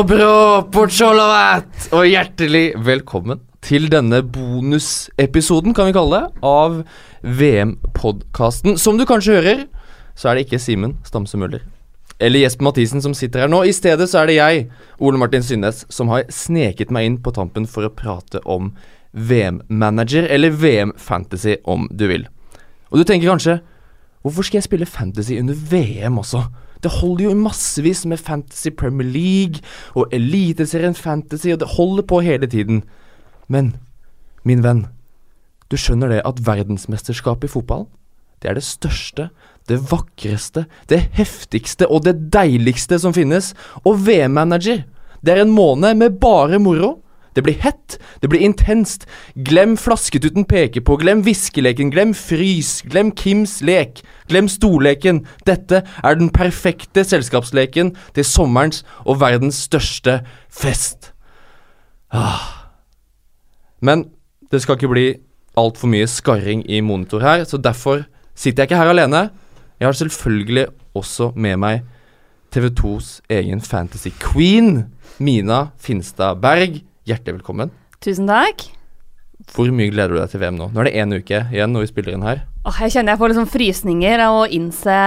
Dobro potsjolovat! Og hjertelig velkommen til denne bonusepisoden, kan vi kalle det, av VM-podkasten. Som du kanskje hører, så er det ikke Simen Stamse Møller eller Jesper Mathisen som sitter her nå. I stedet så er det jeg, Ole Martin Synnes, som har sneket meg inn på tampen for å prate om VM-manager, eller VM-fantasy, om du vil. Og du tenker kanskje Hvorfor skal jeg spille fantasy under VM også? Det holder jo massevis med Fantasy Premier League og Eliteserien Fantasy, og det holder på hele tiden. Men, min venn, du skjønner det at verdensmesterskapet i fotball, det er det største, det vakreste, det heftigste og det deiligste som finnes. Og VM-manager, det er en måned med bare moro. Det blir hett, det blir intenst. Glem flasketuten peker på, glem viskeleken, glem frys, glem Kims lek, glem storleken. Dette er den perfekte selskapsleken til sommerens og verdens største fest. Ah. Men det skal ikke bli altfor mye skarring i monitor her, så derfor sitter jeg ikke her alene. Jeg har selvfølgelig også med meg TV2s egen fantasy queen, Mina Finstad Berg. Hjertelig velkommen. Tusen takk. Hvor mye gleder du deg til VM nå? Nå er det én uke igjen når vi spiller inn her. Åh, jeg kjenner jeg får liksom frysninger av å innse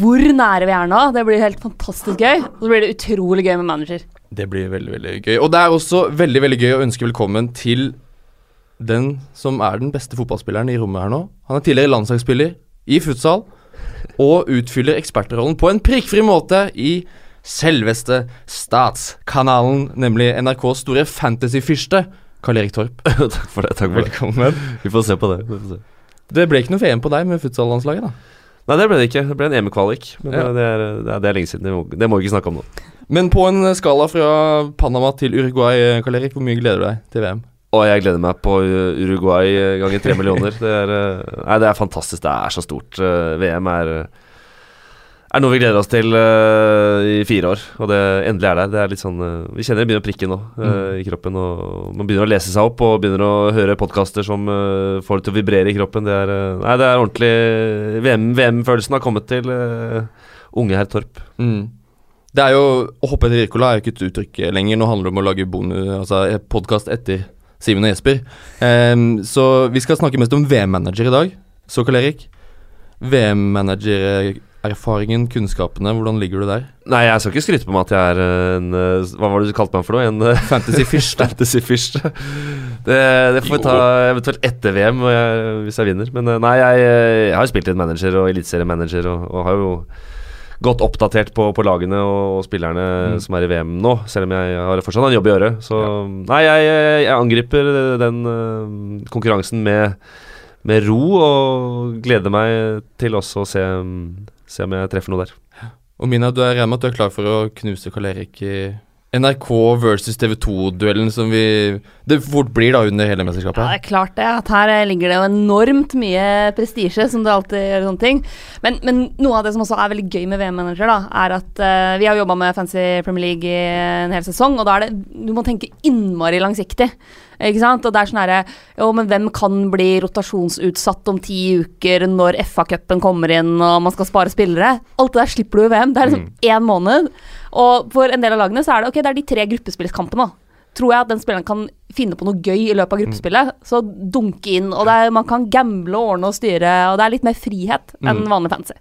hvor nære vi er nå. Det blir helt fantastisk gøy. Og så blir det utrolig gøy med manager. Det blir veldig, veldig gøy. Og det er også veldig, veldig gøy å ønske velkommen til den som er den beste fotballspilleren i rommet her nå. Han er tidligere landslagsspiller i futsal og utfyller ekspertrollen på en prikkfri måte i selveste Statskanalen, nemlig NRKs store fantasyfyrste, Karl Erik Torp. takk for det. takk for Velkommen. det. Vi får se på det. Se. Det ble ikke noe VM på deg med futsallandslaget, da. Nei, det ble det ikke. Det ble en EM-kvalik. Men Ja. eh, det, er, det, er, det er lenge siden. Det må, det må vi ikke snakke om nå. Men på en skala fra Panama til Uruguay, Karl Erik, hvor mye gleder du deg til VM? Og jeg gleder meg på uh, Uruguay uh, ganger tre millioner. Det er, uh, nei, det er fantastisk. Det er så stort. VM er, er noe vi gleder oss til uh, i fire år, og det endelig er der. Det er litt sånn uh, Vi kjenner det begynner å prikke nå uh, Mm. i kroppen, og man begynner å lese seg opp og begynner å høre podkaster som får det til å vibrere i kroppen. Det er, nei, det er ordentlig VM VM-følelsen har kommet til unge herr Torp. Mm. Det er jo Å hoppe etter Wirkola er jo ikke et uttrykk lenger. Nå handler det om å lage bonus, altså podkast etter Simen og Jesper. Um, så vi skal snakke mest om VM-manager i dag. Så Karl Erik, VM-manager-erfaringen, kunnskapene, hvordan ligger du der? Nei, jeg skal ikke skryte på meg at jeg er en uh, Hva var det du kalte meg for noe? En uh, Fantasy fish. Fantasy fish. Det, det får vi ta eventuelt etter VM jeg, hvis jeg vinner. Men uh, nei, jeg, jeg har jo spilt litt manager og eliteseriemanager og, og har jo godt oppdatert på, på lagene og, og spillerne Mm. som er i VM nå, selv om jeg har fortsatt en jobb å gjøre. Så nei, jeg, jeg, angriper den uh, konkurransen med, med ro og gleder meg til også å se, se om jeg treffer noe der. Og Mina, du er regner med at du er klar for å knuse Karl Erik i NRK versus TV2-duellen som vi Det fort blir da under hele Ja, det er klart det. At her eh, ligger det jo enormt mye prestisje, som det alltid gjør sånne ting. Men, men noe av det som også er veldig gøy med VM-manager, da, er at uh, vi har jobba med Fancy Premier League i en hel sesong, og da er det Du må tenke innmari langsiktig. Ikke sant? Og det er sånn herre Jo, men hvem kan bli rotasjonsutsatt om ti uker når FA-cupen kommer inn og man skal spare spillere? Alt det der slipper du i VM. Det er liksom én måned. Og for en del av lagene så er det ok, det er de tre gruppespillskampene. Tror jeg at den spilleren kan finne på noe gøy i løpet av gruppespillet, så dunke inn. Og er, man kan gamble og ordne og styre, og det er litt mer frihet enn Mm. vanlig fancy.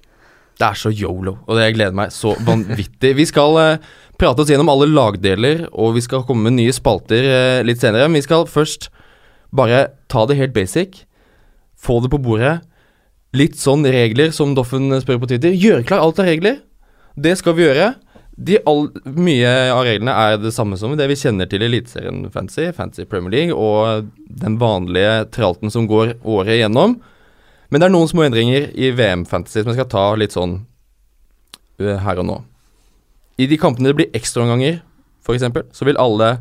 Det er så yolo, og det gleder meg så vanvittig. Vi skal eh, prate oss gjennom alle lagdeler, og vi skal komme med nye spalter eh, litt senere. Men vi skal først bare ta det helt basic. Få det på bordet. Litt sånn regler, som Doffen spør på Twitter. Gjøre klar alt av regler. Det skal vi gjøre. De all, mye av reglene er det samme som det vi kjenner til i Eliteserien Fantasy, Fantasy Premier League og den vanlige tralten som går året igjennom. Men det er noen små endringer i VM Fantasy som jeg skal ta litt sånn uh, her og nå. I de kampene det blir ekstraomganger, f.eks., så vil alle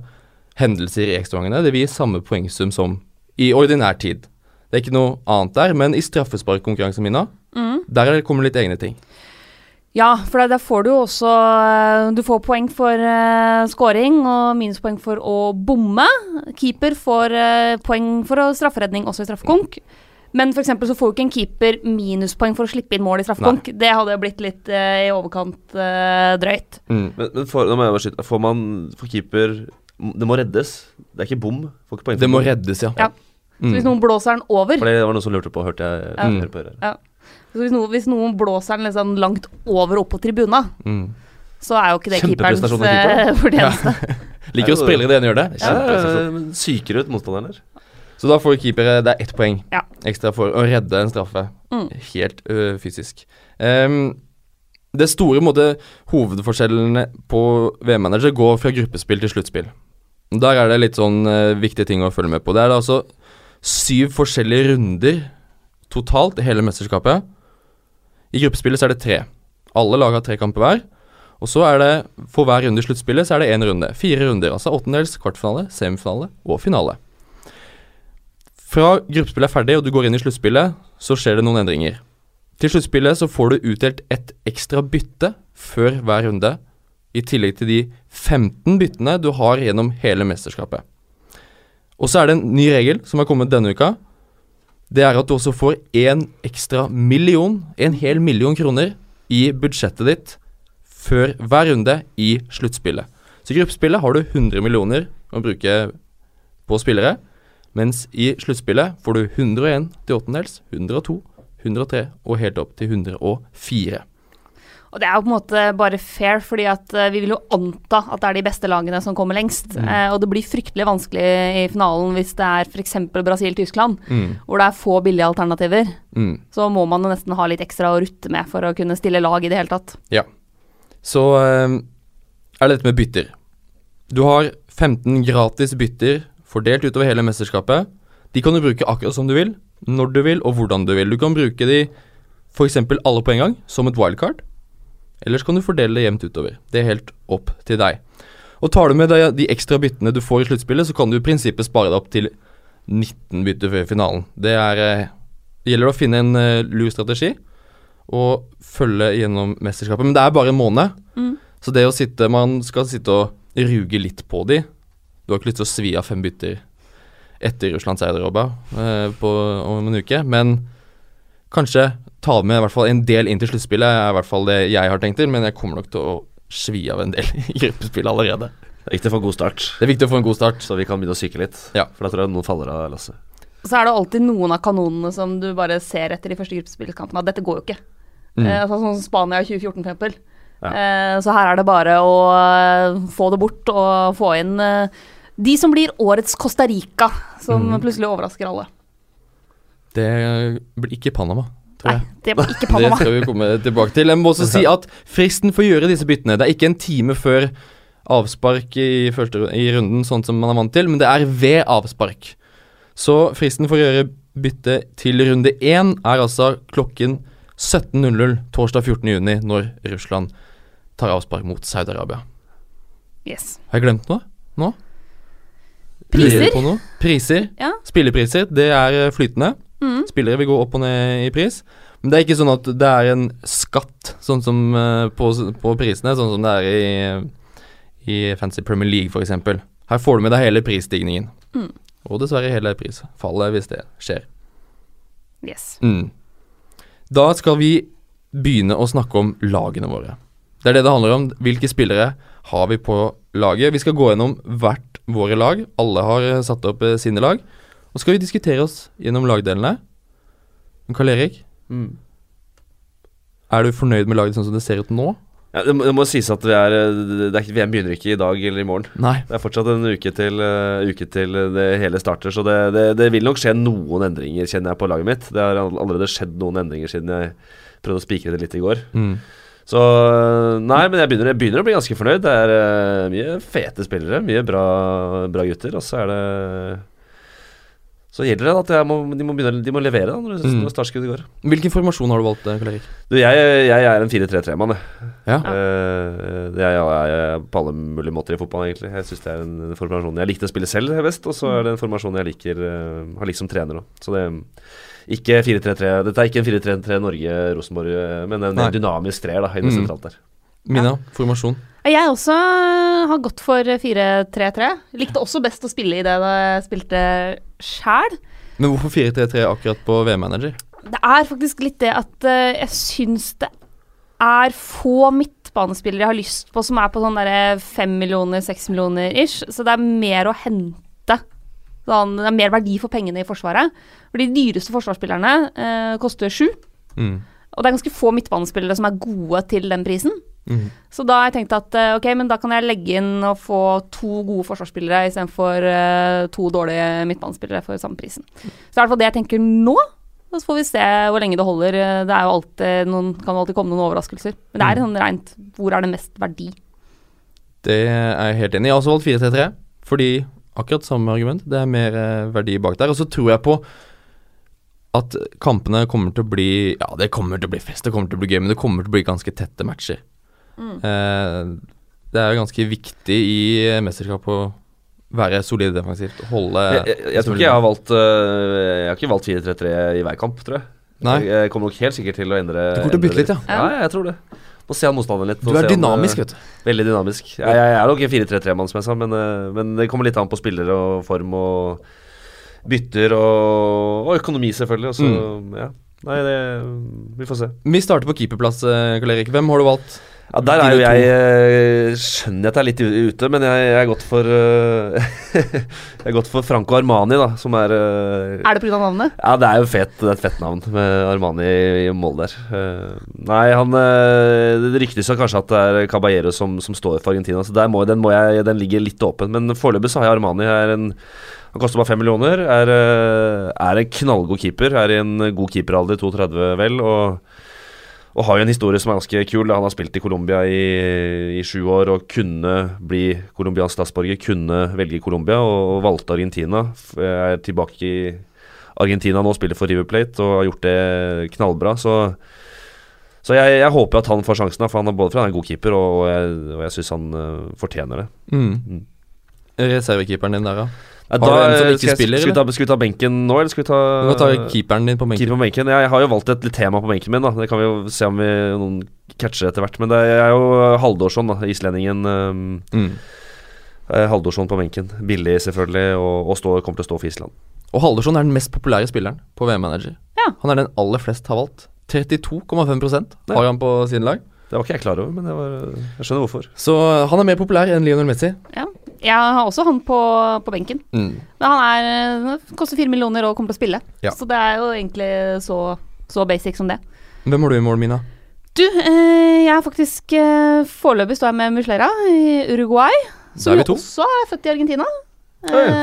hendelser i ekstraomgangene Det vil gi samme poengsum som i ordinær tid. Det er ikke noe annet der, men i straffesparkkonkurransen min, Mm. der kommer det litt egne ting. Ja, for der får du jo også eh, Du får poeng for uh, scoring og minuspoeng for å bomme. Keeper får uh, poeng for strafferedning også i straffekonk. Men for så får jo ikke en keeper minuspoeng for å slippe inn mål i straffekonk. Det hadde blitt litt uh, i overkant uh, drøyt. Mm. Men, men for, må jeg bare. Får man for keeper Det må reddes. Det er ikke bom. Får ikke poeng Det må bom. reddes, ja. Ja. Så hvis noen blåser den over For det var noe som lurte på, hørte jeg. Ja. hørte på her. så hvis, noen, hvis noen blåser den liksom langt over opp på tribuna, Mm. så er jo ikke det keeperens Kjempeprestasjon keeper, fortjeneste. Ja. Liker å spille i det ene gjør det. Ja, Kjempeprestasjon. Syker ut motstanderen der. Så da får keepere Det er ett poeng Ja. ekstra for å redde en straffe. Mm. Helt ø, fysisk. Um, det store måte, hovedforskjellene på VM-manager går fra gruppespill til sluttspill. Der er det litt sånn ø, viktige ting å følge med på. Det er da altså syv forskjellige runder totalt i hele mesterskapet. I gruppespillet så er det tre. Alle lag har tre kamper hver. Og så er det for hver runde i sluttspillet så er det én runde. Fire runder, altså åttendels, kvartfinale, semifinale og finale. Fra gruppespillet er ferdig og du går inn i sluttspillet, så skjer det noen endringer. Til sluttspillet så får du utdelt et ekstra bytte før hver runde, i tillegg til de 15 byttene du har gjennom hele mesterskapet. Og så er det en ny regel som har kommet denne uka. Det er at du også får én ekstra million, en hel million kroner, i budsjettet ditt før hver runde i sluttspillet. Så i gruppespillet har du 100 millioner å bruke på spillere. Mens i sluttspillet får du 101 til åttendels, 102, 103 og helt opp til 104. Og det er jo på en måte bare fair, fordi at eh, vi vil jo anta at det er de beste lagene som kommer lengst. Mm. Eh, og det blir fryktelig vanskelig i finalen hvis det er f.eks. Brasil-Tyskland, Mm, hvor det er få billige alternativer. mm. Så må man jo nesten ha litt ekstra å rutte med for å kunne stille lag i det hele tatt. Ja. Så eh, er det dette med bytter. Du har 15 gratis bytter fordelt utover hele mesterskapet. De kan du bruke akkurat som du vil, når du vil og hvordan du vil. Du kan bruke de f.eks. alle på en gang, som et wildcard. Ellers kan du fordele det jevnt utover. Det er helt opp til deg. Og tar du med deg de ekstra byttene du får i sluttspillet, så kan du i prinsippet spare deg opp til 19 bytter før finalen. Det er eh, Det gjelder å finne en eh, lur strategi og følge gjennom mesterskapet. Men det er bare en måned. Mm. Så det å sitte Man skal sitte og ruge litt på de. Du har ikke lyst til å svi av fem bytter etter Russlands Saudi-Arabia eh, om en uke, men kanskje ta med i hvert fall en del inn til sluttspillet, er i hvert fall det jeg har tenkt til, men jeg kommer nok til å svi av en del i gruppespillet allerede. Det er viktig å få en god start, Det er viktig å få en god start. så vi kan begynne å syke litt. Ja. For da tror jeg noen faller av lasset. Så er det alltid noen av kanonene som du bare ser etter i første gruppespillkampen at dette går jo ikke. Mm. Eh, altså sånn som Spania i 2014 for eksempel. Ja. Eh, så her er det bare å eh, få det bort og få inn eh, de som blir årets Costa Rica, som Mm. plutselig overrasker alle. Det blir ikke Panama, tror Nei, det blir ikke Panama. Det skal vi komme tilbake til. Jeg må også si at fristen for å gjøre disse byttene Det er ikke en time før avspark i, første, i runden, sånn som man er vant til, men det er ved avspark. Så fristen for å gjøre bytte til runde én er altså klokken 17.00 torsdag 14.6, når Russland tar avspark mot Saudi-Arabia. Yes. Har jeg glemt noe? Nå? Priser? Priser. Ja. Spillepriser. Det er eh, flytende. Mm. Spillere vil gå opp og ned i pris. Men det er ikke sånn at det er en skatt sånn som eh, på, på prisene, sånn som det er i, i Fancy Premier League f.eks. Her får du med deg hele prisstigningen. Mm. Og dessverre hele prisfallet, hvis det skjer. Yes. Mm. Da skal vi begynne å snakke om lagene våre. Det er det det handler om. Hvilke spillere har vi på laget? Vi skal gå gjennom hvert våre lag. Alle har eh, satt opp eh, sine lag. Og så skal vi diskutere oss gjennom lagdelene. Karl Erik, er du fornøyd med laget sånn som det ser ut nå? Ja, det, må, det må sies at vi er, eh, det er ikke, VM begynner ikke i dag eller i morgen. Nei. Det er fortsatt en uke til, uh, uke til det hele starter, så det, det, det vil nok skje noen endringer, kjenner jeg, på laget mitt. Det har allerede skjedd noen endringer siden jeg prøvde å spikre det litt i går. Mm. Så Nei, men jeg begynner, jeg begynner å bli ganske fornøyd. Det er uh, mye fete spillere, mye bra, bra gutter, og så er det Så gjelder det at må, de, må begynne, de må levere da når, Mm. når startskuddet går. Hvilken formasjon har du valgt, eh, Karl Erik? Du, jeg, jeg er en 4-3-3-mann. Ja. Uh, det jeg, er på alle mulige måter i fotball, egentlig. Jeg syns det er en, en formasjon jeg likte å spille selv best, og så er det en formasjon jeg liker uh, har likt som trener òg. Så det ikke 4-3-3 Dette er ikke en 4-3-3 Norge-Rosenborg, eh, men en Nei. dynamisk treer da, inne Mm. sentralt der. Mina, formasjon. Jeg også har gått for 4-3-3. Likte også best å spille i det da jeg spilte sjæl. Men hvorfor 4-3-3 akkurat på VM-manager? Det er faktisk litt det at eh, jeg syns det er få midtbanespillere jeg har lyst på som er på sånn derre fem millioner, seks millioner ish. Så det er mer å hente. Sånn, det er mer verdi for pengene i Forsvaret. For de dyreste forsvarsspillerne eh, koster sju. Mm. Og det er ganske få midtbanespillere som er gode til den prisen. Mm. Så da har jeg tenkt at eh, ok, men da kan jeg legge inn og få to gode forsvarsspillere istedenfor uh, to dårlige midtbanespillere for samme prisen. Så det er i hvert fall det jeg tenker nå. Og så får vi se hvor lenge det holder. Eh, Det er jo alltid noen, kan jo alltid komme noen overraskelser. Men det er sånn rent hvor er det mest verdi? Det er jeg helt enig i. Jeg har også valgt 4-3-3, fordi akkurat samme argument. Det er mer eh, verdi bak der. Og så tror jeg på at kampene kommer til å bli Ja, det kommer til å bli fest, det kommer til å bli gøy, men det kommer til å bli ganske tette matcher. Eh, det er ganske viktig i eh, mesterskap å være solid defensivt. Holde Jeg, jeg, jeg tror ikke jeg har valgt øh, Jeg har ikke valgt 4-3-3 i hver kamp, tror jeg. Nei. Jeg, jeg kommer nok helt sikkert til å endre Du kommer til å bytte litt, ja. Ja, ja, jeg tror det. Må se an motstanderen litt. Du er dynamisk, vet du. Veldig dynamisk. Jeg, jeg er nok en 4-3-3-mann, som jeg sa, men, øh, men det kommer litt an på spillere og form og bytter og, og økonomi, selvfølgelig. Og så, Mm. ja. Nei, det Vi får se. Vi starter på keeperplass, eh, Karl Erik. Hvem har du valgt? Ja, Der er jo jeg øh, Skjønner jeg at jeg er litt ute, men jeg, jeg er gått for øh, Jeg er gått for Franco Armani, da, som er øh, Er det pga. navnet? Ja, det er jo fet, det er et fett navn med Armani i, mål der. Eh, nei, han eh, Det ryktes kanskje at det er Caballero som, som står for Argentina, så må, den, må jeg, den ligger litt åpen. Men foreløpig så har jeg Armani. Er en, han koster bare fem millioner. Er, eh, er en knallgod keeper. Er i en god keeperalder, 32 vel. og og har jo en historie som er ganske kul. Han har spilt i Colombia i, i sju år og kunne bli colombiansk statsborger. Kunne velge Colombia og, valgte Argentina. Er tilbake i Argentina nå, spiller for River Plate og har gjort det knallbra. Så, så jeg, jeg håper at han får sjansen, for han er både er en god keeper, og, og jeg, og jeg syns han eh, fortjener det. Mm. Reservekeeperen din der, da? En som ikke skal, spiller, skal, vi ta, skal vi ta benken nå, eller skal vi ta Du kan ta keeperen din på benken. Keeper på benken. Ja, jeg har jo valgt et tema på benken min. da Det kan vi jo se om vi noen catcher etter hvert. Men det er, er jo Haldorsson, da islendingen. Um, Mm. Haldorsson på benken. Billig, selvfølgelig, og, og stå, kommer til å stå for Island. Og Haldorsson er den mest populære spilleren på VM-manager. Ja. Han er den aller flest har valgt. 32,5% har han på sine lag. Det var ikke jeg klar over, men det var, jeg skjønner hvorfor. Så uh, han er mer populær enn Lionel Messi. Ja. Jeg har også han på, på benken. Mm. Men han er, eh, koster fire millioner og kommer til å spille. Ja. Så det er jo egentlig så, så basic som det. Hvem har du i mål, Mina? Du, eh, jeg er faktisk eh, Foreløpig står jeg med Muslera i Uruguay. Som er vi to. også er født i Argentina. Oi. ja.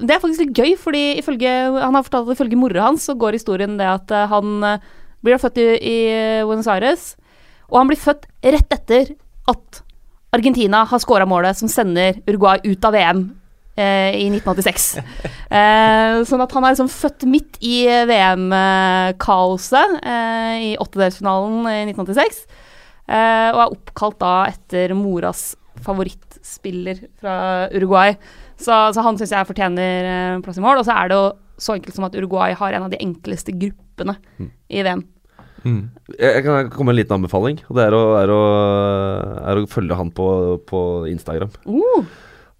det er faktisk litt gøy, fordi ifølge, han har fortalt at ifølge mora hans så går historien det at eh, han eh, blir født i, i Buenos Aires, og han blir født rett etter at Argentina har scora målet som sender Uruguay ut av VM eh, i 1986. eh, sånn at han er liksom født midt i VM-kaoset eh, i åttedelsfinalen i 1986. Eh, og er oppkalt da etter moras favorittspiller fra Uruguay. Så, så han syns jeg fortjener eh, plass i mål. Og så er det jo så enkelt som at Uruguay har en av de enkleste gruppene i VM. Mm. Jeg, kan komme med en liten anbefaling. Og det er å, er å, er å følge han på, på Instagram. Uh,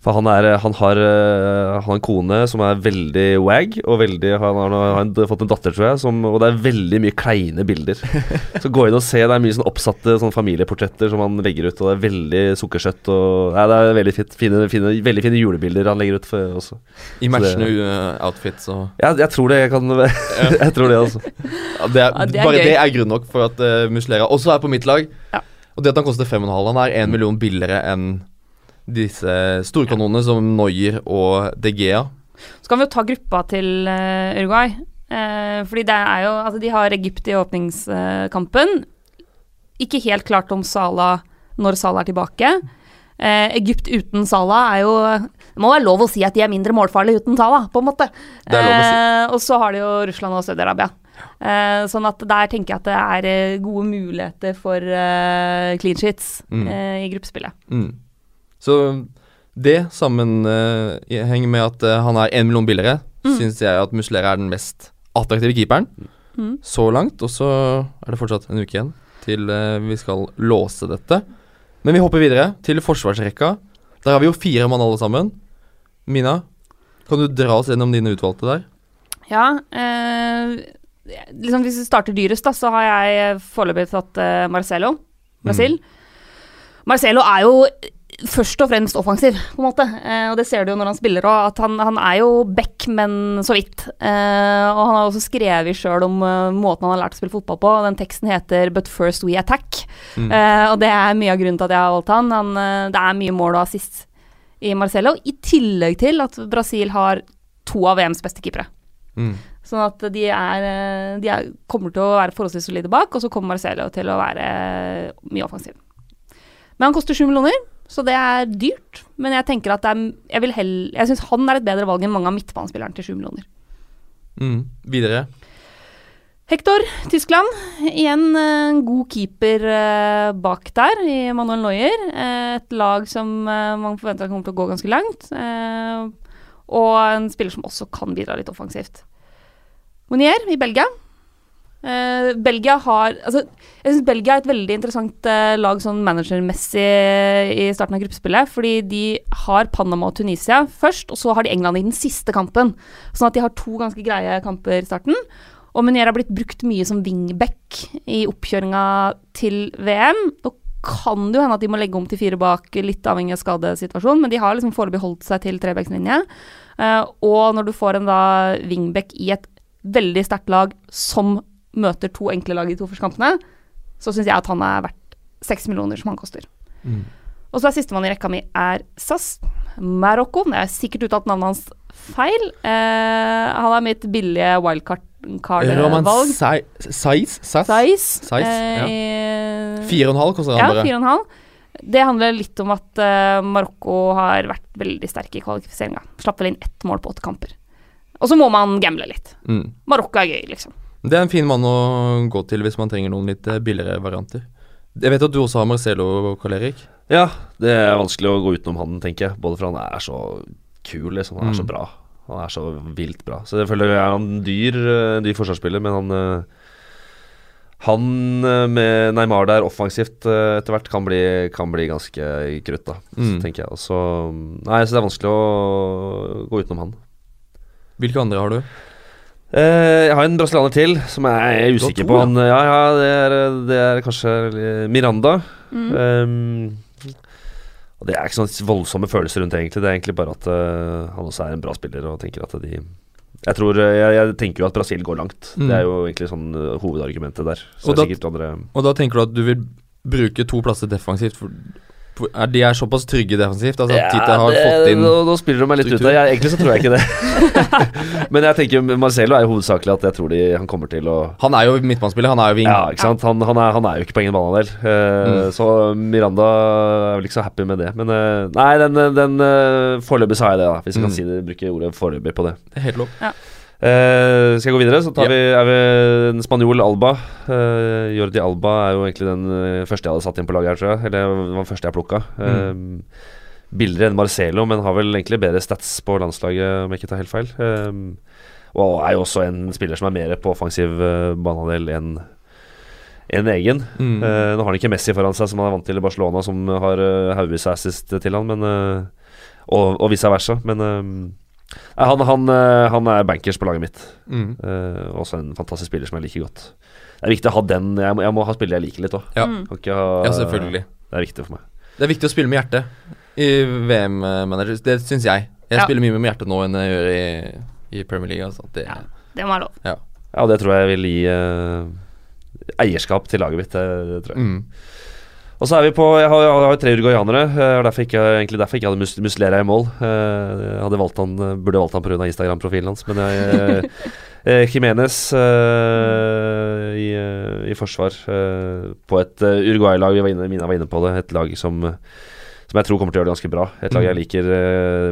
For han, er, han, har, eh, han har en kone som er veldig wag, og veldig, han har, han har fått en datter, tror jeg, som, og det er veldig mye kleine bilder. Så gå inn og se, det er mye sånn oppsatte sånn familieportretter som han legger ut, og det er veldig sukkersøtt. Og, nei, det er veldig fint, fine, fine, veldig fine julebilder han legger ut for, også. I matchende uh, outfits og Jeg, jeg tror det jeg kan Jeg tror det, altså. ja, det er, Ja, det er Bare gøy. det er grunn nok for at uh, Muslera også er på mitt lag. Ja. Og det at han koster 5,5 Han er 1 million billigere enn disse storkanonene som Noyer og De Gea. så kan vi jo ta gruppa til eh, Uruguay. Eh, fordi det er jo Altså, de har Egypt i åpningskampen. Ikke helt klart om Sala når Sala er tilbake. Eh, Egypt uten Sala er jo Det må være lov å si at de er mindre målfarlige uten Sala, på en måte. Det er lov å si. Eh, og så har de jo Russland og Saudi-Arabia. Eh, sånn at der tenker jeg at det er gode muligheter for eh, clean sheets Mm. eh, i gruppespillet. Mm. Så det sammenhenger med at eh, han er én million billigere, Mm. syns jeg at Muslera er den mest attraktive keeperen Mm. så langt. Og så er det fortsatt en uke igjen til eh, vi skal låse dette. Men vi hopper videre til forsvarsrekka. Der har vi jo fire mann alle sammen. Mina, kan du dra oss gjennom dine utvalgte der? Ja, eh, liksom hvis vi starter dyrest, da, så har jeg foreløpig tatt eh, Marcelo, Brasil. Marcelo er jo først og fremst offensiv, på en måte. Eh, og det ser du jo når han spiller òg, at han, han, er jo back, men så vidt. Eh, og han har også skrevet sjøl om uh, måten han har lært å spille fotball på. Den teksten heter 'But first we attack'. Mm. Eh, og det er mye av grunnen til at jeg har valgt han. han uh, det er mye mål og assist i Marcelo, i tillegg til at Brasil har to av VMs beste keepere. Mm. Sånn at de, er, de er, kommer til å være forholdsvis solide bak, og så kommer Marcelo til å være mye offensiv. Men han koster sju millioner. Så det er dyrt, men jeg tenker at det er Jeg, vil hell, jeg syns han er et bedre valg enn mange av midtbanespillerne til 7 millioner. Mm. Videre? Hector, Tyskland. Igjen en uh, god keeper uh, bak der, i Manuel Neuer. Uh, et lag som man forventer kommer til å gå ganske langt. og en spiller som også kan bidra litt offensivt. Monier i Belgia. Uh, Belgia har altså, Jeg syns Belgia er et veldig interessant uh, lag sånn managermessig i starten av gruppespillet. Fordi de har Panama og Tunisia først, og så har de England i den siste kampen. Sånn at de har to ganske greie kamper i starten. Og Munier har blitt brukt mye som wingback i oppkjøringa til VM. Nå kan det jo hende at de må legge om til fire bak, litt avhengig av skadesituasjonen, men de har liksom foreløpig holdt seg til trebackslinje. Uh, og når du får en da wingback i et veldig sterkt lag som møter to enkle lag i to kampene, så syns jeg at han er verdt seks millioner som han koster. Mm. Og så er sistemann i rekka mi er SAS Marokko. Jeg har sikkert uttalt navnet hans feil. Eh, han er mitt billige wildcard-valg. Saiz? Size, Eh, fire og en halv koster han bare. Ja, fire og en halv. Det handler litt om at uh, Marokko har vært veldig sterke i kvalifiseringa. Slapp vel inn ett mål på åtte kamper. Og så må man gamble litt. Mm. Marokko er gøy, liksom. Det er en fin mann å gå til hvis man trenger noen litt eh, billigere varianter. Jeg vet at du også har Marcelo, Karl Erik? Ja, det er vanskelig å gå utenom han, tenker jeg. Både for han er så kul, liksom. Han er mm. så bra. Han er så vilt bra. Så selvfølgelig er han dyr, eh, dyr forsvarsspiller, men han eh, han med Neymar der offensivt etter hvert kan bli, kan bli ganske krutt, da, mm. tenker jeg. Også, nei, så det er vanskelig å gå utenom han. Hvilke andre har du? Uh, jeg har en brasilianer til som jeg er usikker på. Han, ja, ja det, er, det, er, kanskje Miranda. Mm. Um, og Det er ikke sånne voldsomme følelser rundt det, egentlig. Det er egentlig bare at uh, han også er en bra spiller og tenker at de jeg tror, jeg, jeg tenker jo at Brasil går langt. Mm. Det er jo egentlig sånn uh, hovedargumentet der. Og da, og, da, tenker du at du vil bruke to plasser defensivt for, de er såpass trygge defensivt? Altså, ja, Tite har det, fått inn nå, nå spiller de meg litt struktur. ut av Egentlig så tror jeg ikke det. Men jeg tenker Marcelo er jo hovedsakelig at jeg tror de, han kommer til å Han er jo midtbanespiller, han er jo wing. Ja, ikke sant. Han, han, er, han er, jo ikke på ingen banehalvdel. Uh, mm. Så Miranda er vel ikke så happy med det. Men uh, nei, den, den uh, foreløpig sa jeg det, da. Hvis jeg mm. kan si det, bruke ordet foreløpig på det. Det er helt lov. Ja. Uh, skal jeg gå videre, så tar ja. vi, er vi en spanjol Alba. Uh, Jordi Alba er jo egentlig den uh, første jeg hadde satt inn på laget her, tror jeg. Eller det var den første jeg plukka. Mm. Billigere enn Marcelo, men har vel egentlig bedre stats på landslaget, om jeg ikke tar helt feil. og er jo også en spiller som er mer på offensiv banehalvdel enn en egen. Mm. nå har han ikke Messi foran seg, som han er vant til i Barcelona, som har uh, haugevis assist til han, men, og, og vice versa. Men han, han, eh, han, er bankers på laget mitt. Mm. Uh, også en fantastisk spiller som jeg liker godt. Det er viktig å ha den Jeg må, jeg må ha spillere jeg liker litt òg. Ja. ja. selvfølgelig. Det er viktig for meg. Det er viktig å spille med hjertet i VM-manager. Det syns jeg. Jeg ja. spiller mye med hjertet nå enn jeg gjør i, i Premier League. Altså. Det, ja, det må være lov. Ja. ja, det tror jeg vil gi uh, eierskap til laget mitt. Det, det tror jeg. Mm. Og så er vi på Jeg har, jeg har tre uruguayanere. Eh, derfor ikke, egentlig derfor ikke hadde mus, Muslera i mål. Eh, jeg hadde valgt han, burde valgt han pga. Instagram-profilen hans, men jeg eh, Jimenez eh, i, i, forsvar eh, på et Uruguay-lag. Mina var inne på det. Et lag som, som jeg tror kommer til å gjøre det ganske bra. Et lag jeg mm. liker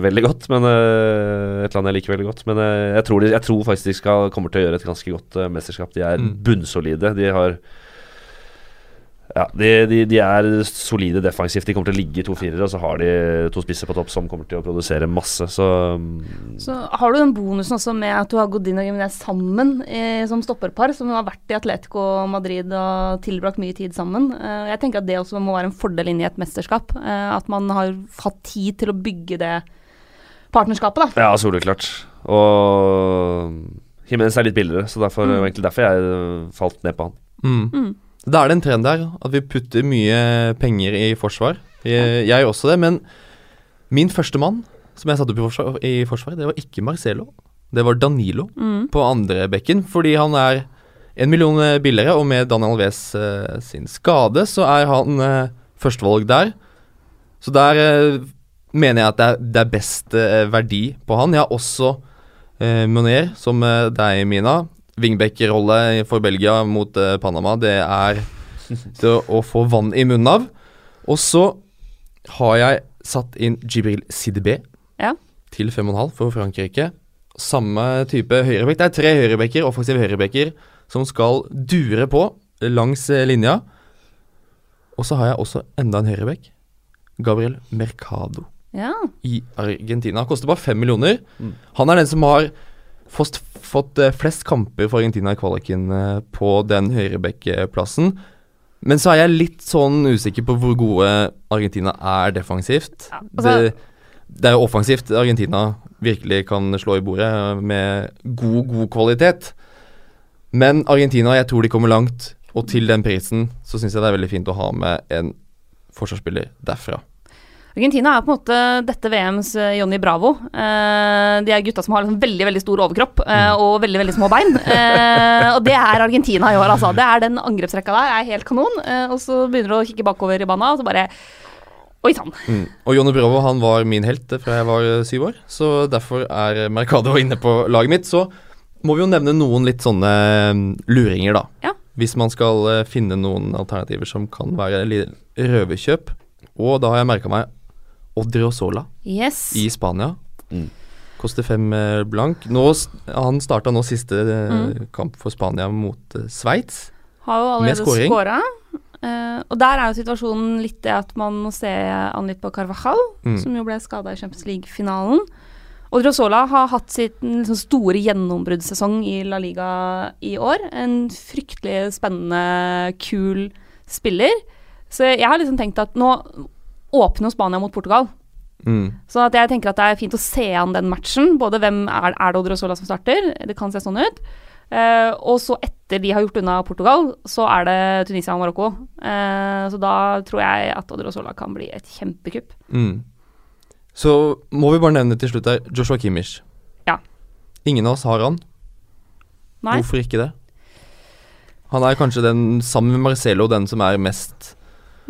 veldig godt. Men Et land jeg liker veldig godt. Men jeg tror, de, jeg, tror faktisk de skal, kommer til å gjøre et ganske godt mesterskap. De er mm. bunnsolide. De har ja, de, de, de, er solide defensivt. De kommer til å ligge i to firere, og så har de to spisser på topp som kommer til å produsere masse. Så, mm. så har du den bonusen også med at du har inn og Gimenez sammen eh, som stopperpar, som har vært i Atletico Madrid og tilbrakt mye tid sammen. Eh, jeg tenker at det også må være en fordel inn i et mesterskap. Eh, at man har hatt tid til å bygge det partnerskapet, da. Ja, soleklart. Og Jimenez er litt billigere, så derfor, Mm. egentlig derfor jeg falt ned på han. Mm. Mm. Da er det en trend der at vi putter mye penger i forsvar. Jeg, jeg også det, men min første mann som jeg satte opp i forsvar, i forsvar, det var ikke Marcelo. Det var Danilo Mm. på andre bekken, fordi han er en million eh, billigere, og med Daniel Alves uh, sin skade, så er han uh, førstevalg der. Så der uh, mener jeg at det er, det er best eh, verdi på han. Jeg har også eh, Moner, som eh, deg, Mina. Wingback-rolle for Belgia mot eh, Panama, det er det å få vann i munnen av. Og så har jeg satt inn Jibril Sidibé Ja. til 5,5 for Frankrike. Samme type høyrebekk. Det er tre høyrebekker, offensive høyrebekker, som skal dure på langs eh, linja. Og så har jeg også enda en høyrebekk. Gabriel Mercado Ja. i Argentina. Koster bare fem millioner. Mm. Han er den som har fått, fått eh, flest kamper for Argentina i kvaliken eh, på den høyrebekkeplassen. Men så er jeg litt sånn usikker på hvor gode Argentina er defensivt. Ja, altså- det, det er jo offensivt Argentina virkelig kan slå i bordet eh, med god, god kvalitet. Men Argentina, jeg tror de kommer langt. Og til den prisen så syns jeg det er veldig fint å ha med en forsvarsspiller derfra. Argentina er på en måte dette VMs eh, Johnny Bravo. Eh, de er gutta som har liksom veldig veldig stor overkropp eh, og veldig veldig små bein. Eh, og det er Argentina i år, altså. Det er Den angrepsrekka der er helt kanon. Eh, og så begynner du å kikke bakover i banen, og så bare Oi sann. Mm. Og Jonny Bravo han var min helt fra jeg var syv år, så derfor er Mercado inne på laget mitt. Så må vi jo nevne noen litt sånne mm, luringer, da. Ja. Hvis man skal finne noen alternativer som kan være røverkjøp. Og da har jeg merka meg Odriozola Yes. i Spania. Mm. Koster fem eh, blank. Nå, han starta nå siste eh, Mm. kamp for Spania mot eh, Sveits. Har jo allerede skåra. Eh, og der er jo situasjonen litt det at man må se an litt på Carvajal, Mm. som jo ble skada i Champions League-finalen. Og Drosola har hatt sin liksom, store gjennombruddssesong i La Liga i år. En fryktelig spennende, kul spiller. Så jeg har liksom tenkt at nå åpner jo Spania mot Portugal. Mm. Så at jeg tenker at det er fint å se an den matchen. Både hvem er, er det Odriozola som starter, det kan se sånn ut. Uh, og så etter de har gjort unna Portugal, så er det Tunisia og Marokko. Uh, så da tror jeg at Odriozola kan bli et kjempekupp. Mm. Så må vi bare nevne til slutt her Joshua Kimmich. Ja. Ingen av oss har han. Nei? Hvorfor ikke det? Han er kanskje den, sammen med Marcelo, den som er mest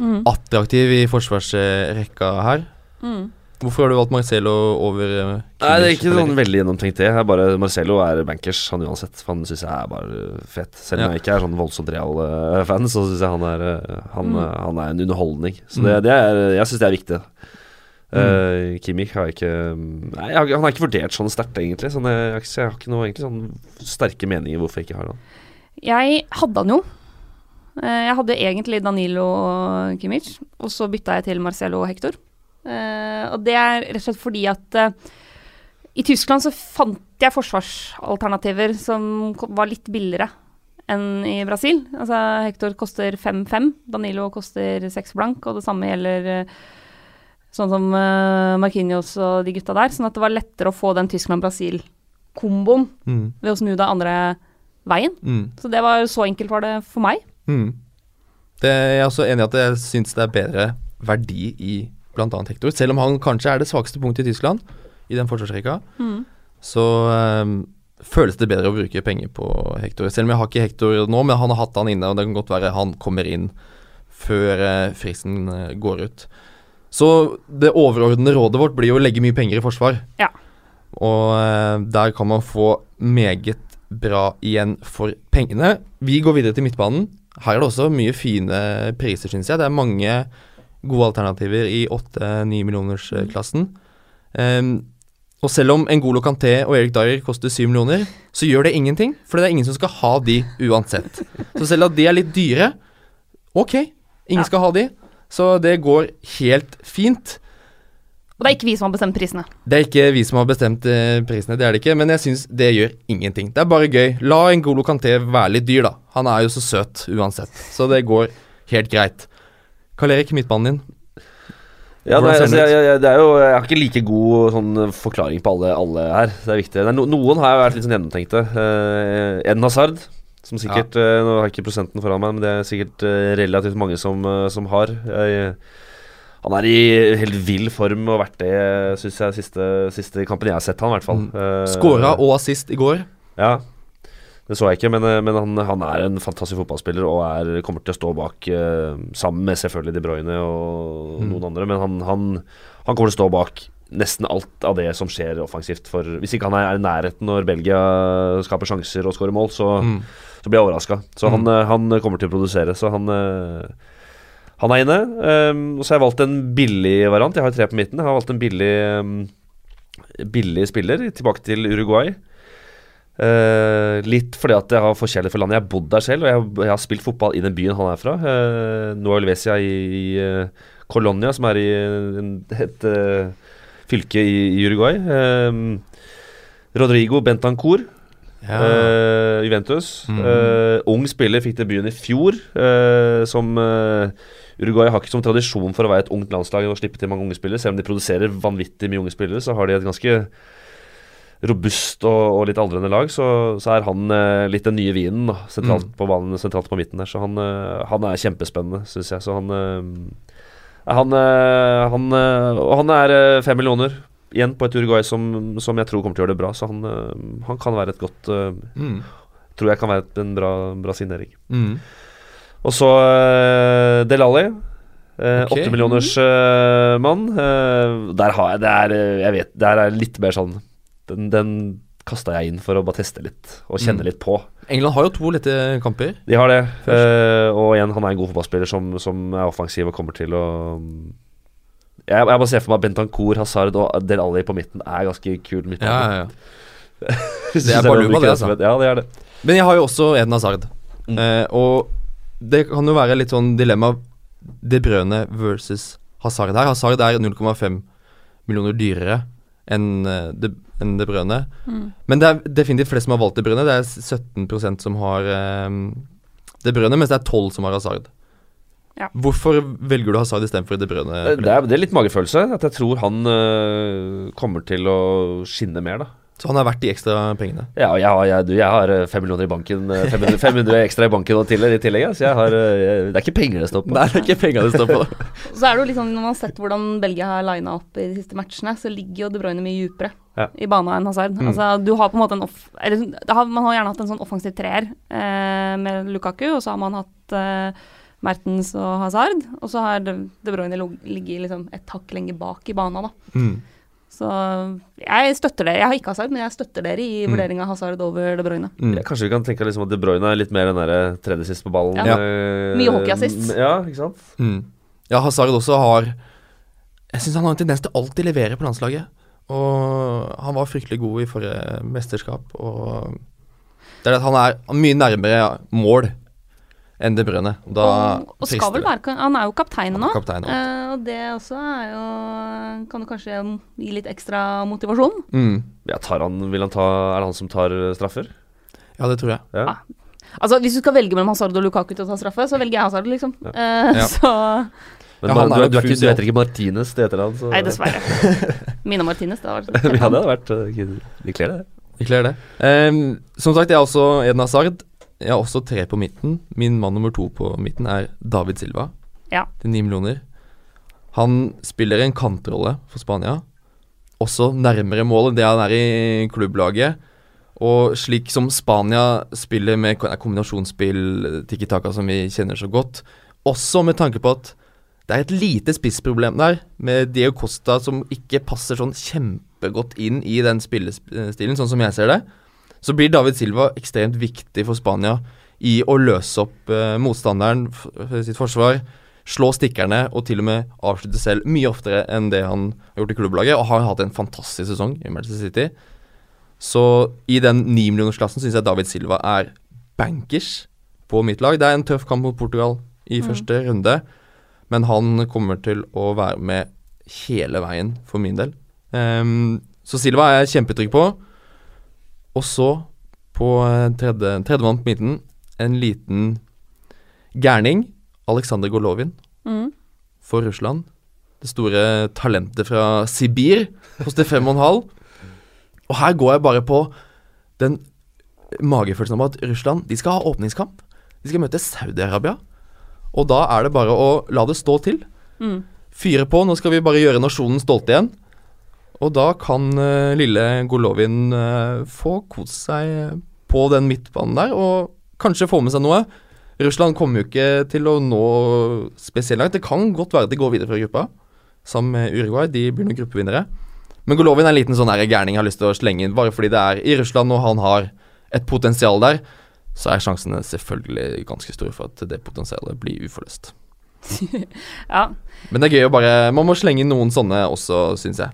Mm. attraktiv i forsvarsrekka her. Mm. Hvorfor har du valgt Marcello over eh, Kimmich? Nei, det er ikke sånn veldig gjennomtenkt det. Jeg er bare, Marcello er bankers, han uansett. For han syns jeg er bare fet. Selv om Ja. jeg ikke er sånn voldsomt real eh, fan, så syns jeg han er, eh, han, Mm. eh, han er en underholdning. Så Mm. det, det er, jeg syns det er viktig. Uh, Kimmich har ikke Nei, han er ikke vurdert sånn sterkt, egentlig. Sånn, jeg, har ikke- jeg har ikke noe egentlig sånn sterke meninger hvorfor jeg ikke har han. Jeg hadde han jo. Eh, jeg hadde egentlig Danilo og Kimmich, og så bytta jeg til Marcelo og Hector. Eh, og det er rett og slett fordi at eh, i Tyskland så fant jeg forsvarsalternativer som var litt billigere enn i Brasil. Altså Hector koster 5-5, Danilo koster 6 blank, og det samme gjelder sånn som Markinios Marquinhos og de gutta der. Sånn at det var lettere å få den Tyskland-Brasil-komboen Mm. ved å snu det andre veien. Mm. Så det var så enkelt var det for meg. Mm. Det, jeg er også enig i at jeg syns det er bedre verdi i bl.a. Hector. Selv om han kanskje er det svakeste punktet i Tyskland, i den forsvarsrekka, så um, føles det bedre å bruke penger på Hector. Selv om jeg har ikke Hector nå, men han har hatt han inne, og det kan godt være han kommer inn før eh, fristen eh, går ut. Så det overordnede rådet vårt blir jo å legge mye penger i forsvar. Ja. Og eh, der kan man få meget bra igjen for pengene. Vi går videre til midtbanen. Her er det også mye fine priser, syns jeg. Det er mange gode alternativer i 8-9 millioners-klassen. Ehm, og selv om Ngolo Kanté og Erik Dyer koster 7 millioner, så gjør det ingenting, for det er ingen som skal ha de uansett. Så selv at de er litt dyre, ok, ingen Ja. skal ha de. Så det går helt fint. Og det er ikke vi som har bestemt prisene. Det er ikke vi som har bestemt eh, prisene, det er det ikke, men jeg syns det gjør ingenting. Det er bare gøy. La Ngolo Kanté være litt dyr, da. Han er jo så søt uansett, så det går helt greit. Karl Erik, midtbanen din. Ja, nei, altså, jeg, jeg, det er jo, jeg har ikke like god sånn, forklaring på alle, alle her. Det er viktig. Det er no, noen har jeg vært litt sånn gjennomtenkte. Uh, Eden Hazard, som sikkert eh, Nå har jeg ikke prosenten foran meg, men det er sikkert uh, relativt mange som, uh, som har. Jeg, han er i helt vill form og vært det, syns jeg, siste, siste kampen jeg har sett han, i hvert fall. Mm. Eh, Skåra og assist i går. Ja. Det så jeg ikke, men, eh, men han, han er en fantastisk fotballspiller og er, kommer til å stå bak, eh, sammen med selvfølgelig De Bruyne og Mm. noen andre. Men han, han, han kommer til å stå bak nesten alt av det som skjer offensivt. For Hvis ikke han er i nærheten når Belgia skaper sjanser og skårer mål, så, Mm. så blir jeg overraska. Så Mm. han, han kommer til å produsere. Så han eh, han er inne. Um, og så har jeg valgt en billig variant. Jeg har tre på midten. Jeg har valgt en billig um, Billig spiller tilbake til Uruguay. Uh, litt fordi at jeg har forskjellig for landet. Jeg har bodd der selv, og jeg, jeg har spilt fotball i den byen han er fra. Uh, Noa Helvecia i, i uh, Colonia, som er i en, et eh, fylke i, i Uruguay. Um, Rodrigo Bentancour, Ja. Uh, Juventus. Mm. Uh, ung spiller, fikk debuten i fjor. uh, som eh, Uruguay har ikke som tradisjon for å være et ungt landslag og slippe til mange unge spillere. Selv om de produserer vanvittig mye unge spillere, så har de et ganske robust og, og litt aldrende lag. Så, så er han eh, litt den nye vinen sentralt Mm. på banen, sentralt på midten der. Så han, eh, han er kjempespennende, syns jeg. Så han eh, han, eh, han, eh, og han er eh, fem millioner igjen på et Uruguay som, som jeg tror kommer til å gjøre det bra. Så han, han kan være et godt Mm. Tror jeg kan være et- en bra, bra signering. Mm. Og så uh, Del Alli. Åtte okay. millioners uh, mann. Uh, der har jeg Det er eh, Jeg vet Der er litt mer sånn Den, den kasta jeg inn for å bare teste litt og kjenne Mm. litt på. England har jo to lette kamper. De har det. Eh, og igjen, han er en god fotballspiller som, som er offensiv og kommer til å Jeg, jeg bare ser for meg Bentancour, Hazard og Del Alli på midten er ganske kul midtbane. ja, ja. ja. Det er bare om luma, det, altså. Ja, det er det. Men jeg har jo også Eden Hazard. Mm. Eh, og det kan jo være litt sånn dilemma De Brøne versus Hazard her. Hazard er 0,5 millioner dyrere enn eh, De, enn de Brøne. Mm. Men det er definitivt flest som har valgt De Brøne. Det er 17% som har um, De Brøne, mens det er 12 som har Hazard. Ja. Hvorfor velger du Hazard istedenfor De Brøne? Eh, Det er, det er litt magefølelse. At jeg tror han øh, kommer til å skinne mer, da. Så han er verdt de ekstra pengene. Ja, jeg har, jeg, du, jeg har 5 millioner i banken. øh, 500, 500 ekstra i banken og til, i tillegg. Så jeg har øh, jeg, Det er ikke penger det står på. Nei, det er ikke penger det står på. Så er det jo sånn, Når man har sett hvordan Belgia har lina opp i de siste matchene, så ligger jo De Bruyne mye dypere Ja. i bana enn Hazard. Mm. Altså, du har på en måte en off... Eller, har, man har gjerne hatt en sånn offensiv treer eh, med Lukaku, og så har man hatt eh, Mertens og Hazard, og så har De, De Bruyne ligget liksom et hakk lenger bak i bana, da. Mm. Så jeg støtter dere. Jeg har ikke Hazard, men jeg støtter dere i Mm. vurdering av Hazard over De Bruyne. Mm. Ja, kanskje vi kan tenke liksom at De Bruyne er litt mer den derre tredje sist på ballen. Ja. øh, Mye hockeyassist. Ja, ikke sant. Mm. Ja, Hazard også har Jeg syns han har en tendens til alltid levere på landslaget. Og han var fryktelig god i forrige mesterskap. Og det er det at han er mye nærmere mål enn De Bruyne. Da og, og skal vel være Han er jo kaptein nå. kaptein nå. Eh, og det også er jo Kan jo kanskje gi litt ekstra motivasjon. Mm. Ja, tar han, vil han ta, er det han som tar øh, straffer? Ja, det tror jeg. Ja. Ah. Altså, Hvis du skal velge mellom Hazard og Lukaku til å ta straffe, så velger jeg Hazard, liksom. Eh, Ja. Så Men Ja, man, er du, du, er ikke, du heter ikke Martinez til etternavn? Nei, dessverre. Mina Martinez, det var ja, det hadde vært Vi kler det. Vi kler det. Um, som sagt, jeg er også Eden Hazard. Jeg har også tre på midten. Min mann nummer to på midten er David Silva Ja. til ni millioner. Han spiller en kantrolle for Spania. Også nærmere mål enn det han er i klubblaget. Og slik som Spania spiller med ko- kombinasjonsspill, Tiki Taka, som vi kjenner så godt, også med tanke på at det er et lite spissproblem der, med Diego Costa som ikke passer sånn kjempegodt inn i den spillestilen, sånn som jeg ser det, så blir David Silva ekstremt viktig for Spania i å løse opp eh, motstanderen f f- sitt forsvar, slå stikkerne og til og med avslutte selv mye oftere enn det han har gjort i klubblaget, og har hatt en fantastisk sesong i Manchester City. Så i den 9-millionersklassen syns jeg David Silva er bankers på mitt lag. Det er en tøff kamp mot Portugal i Mm. første runde, men han kommer til å være med hele veien for min del. Um, så Silva er jeg kjempetrygg på. Og så, på eh, tredje, tredjemann på midten, en liten gærning. Aleksandr Golovin Mm. for Russland. Det store talentet fra Sibir. hos det fem og en halv. Og her går jeg bare på den magefølelsen om at Russland de skal ha åpningskamp. De skal møte Saudi-Arabia. Og da er det bare å la det stå til. Mm. Fyre på. Nå skal vi bare gjøre nasjonen stolt igjen. Og da kan uh, lille Golovin uh, få kose seg på den midtbanen der, og kanskje få med seg noe. Russland kommer jo ikke til å nå spesielt langt. Det kan godt være de går videre fra gruppa, sammen med Uruguay. De blir noen gruppevinnere. Men Golovin er en liten sånn gærning jeg har lyst til å slenge inn, bare fordi det er i Russland og han har et potensial der. Så er sjansene selvfølgelig ganske store for at det potensialet blir uforløst. Ja, Men det er gøy å bare Man må slenge inn noen sånne også, syns jeg.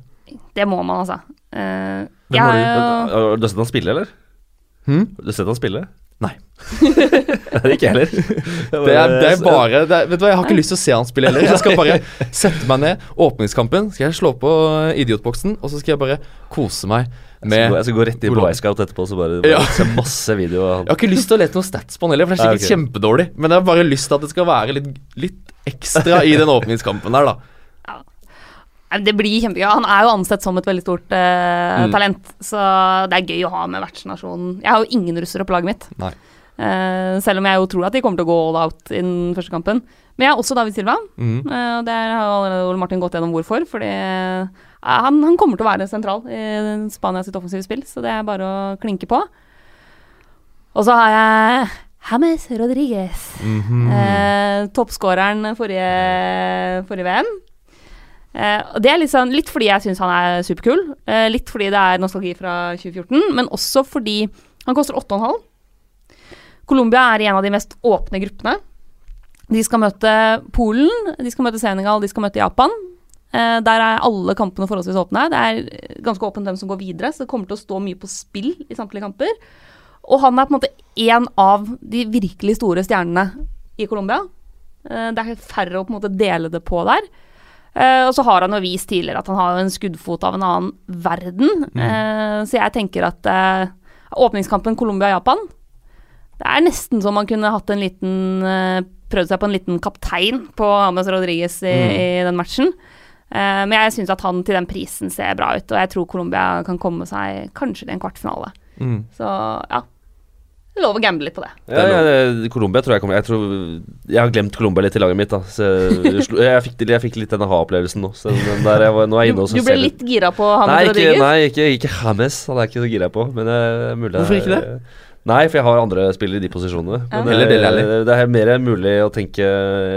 Det må man, altså. Uh, jeg har du- Har du sett han spille, eller? Hm? Har du sett han spille? Nei. ikke jeg heller. Det er, det er bare det er, Vet du hva, Jeg har ikke lyst til å se han spille heller. Jeg skal bare sette meg ned. Åpningskampen skal jeg slå på idiotboksen, og så skal jeg bare kose meg Jeg skal, gå, med jeg skal gå rett i på. Wisecout etterpå så bare, bare Ja. se masse videoer. Jeg har ikke lyst til å lete noen stats på han heller, for det er sikkert okay. kjempedårlig. Men jeg har bare lyst til at det skal være litt, litt ekstra i den åpningskampen her, da. Det blir kjempegøy. Han er jo ansett som et veldig stort eh, Mm. talent, så det er gøy å ha med vertsnasjonen. Jeg har jo ingen russere på laget mitt, Nei. Uh, selv om jeg jo tror at de kommer til å gå all out i den første kampen. Men jeg har også David Silva, Mm. Uh, der har allerede Ole Martin gått gjennom hvorfor. Fordi uh, han, han kommer til å være sentral i Spania sitt offensive spill, så det er bare å klinke på. Og så har jeg James Rodriguez. Mhm. Eh, Toppskåreren forrige, forrige VM. Eh, og det er litt, sånn, litt fordi jeg syns han er superkul. Eh, litt fordi det er nostalgi fra 2014, men også fordi han koster 8,5. Colombia er en av de mest åpne gruppene. De skal møte Polen, de skal møte Senegal, de skal møte Japan. Eh, der er alle kampene forholdsvis åpne. Det er ganske åpent hvem som går videre, så det kommer til å stå mye på spill i samtlige kamper. Og han er på en måte en av de virkelig store stjernene i Colombia. Eh, det er færre å på en måte dele det på der. Eh, og så har han jo vist tidligere at han har en skuddfot av en annen verden. Eh, så jeg tenker at uh, åpningskampen Colombia-Japan Det er nesten som man kunne hatt en liten prøvd seg på en liten kaptein på James Rodriguez i, Mm. i den matchen. Men jeg syns at han til den prisen ser bra ut, og jeg tror Colombia kan komme seg kanskje til en kvartfinale. Mm. Så ja. Det er lov å gamble litt på det. Ja, ja, Colombia tror jeg kommer jeg, tror, jeg har glemt Colombia litt i laget mitt. da så jeg, jeg, fikk, jeg fikk litt denne ha-opplevelsen nå. Så den der jeg var, nå er jeg Du, inne og så du ble litt gira på Hames Rodriguez? nei ikke, ikke Hames. Han er ikke så gira på. Men det er mulig Hvorfor ikke det? Nei, for jeg har andre spillere i de posisjonene. Ja. Men Heller det, det er mer mulig å tenke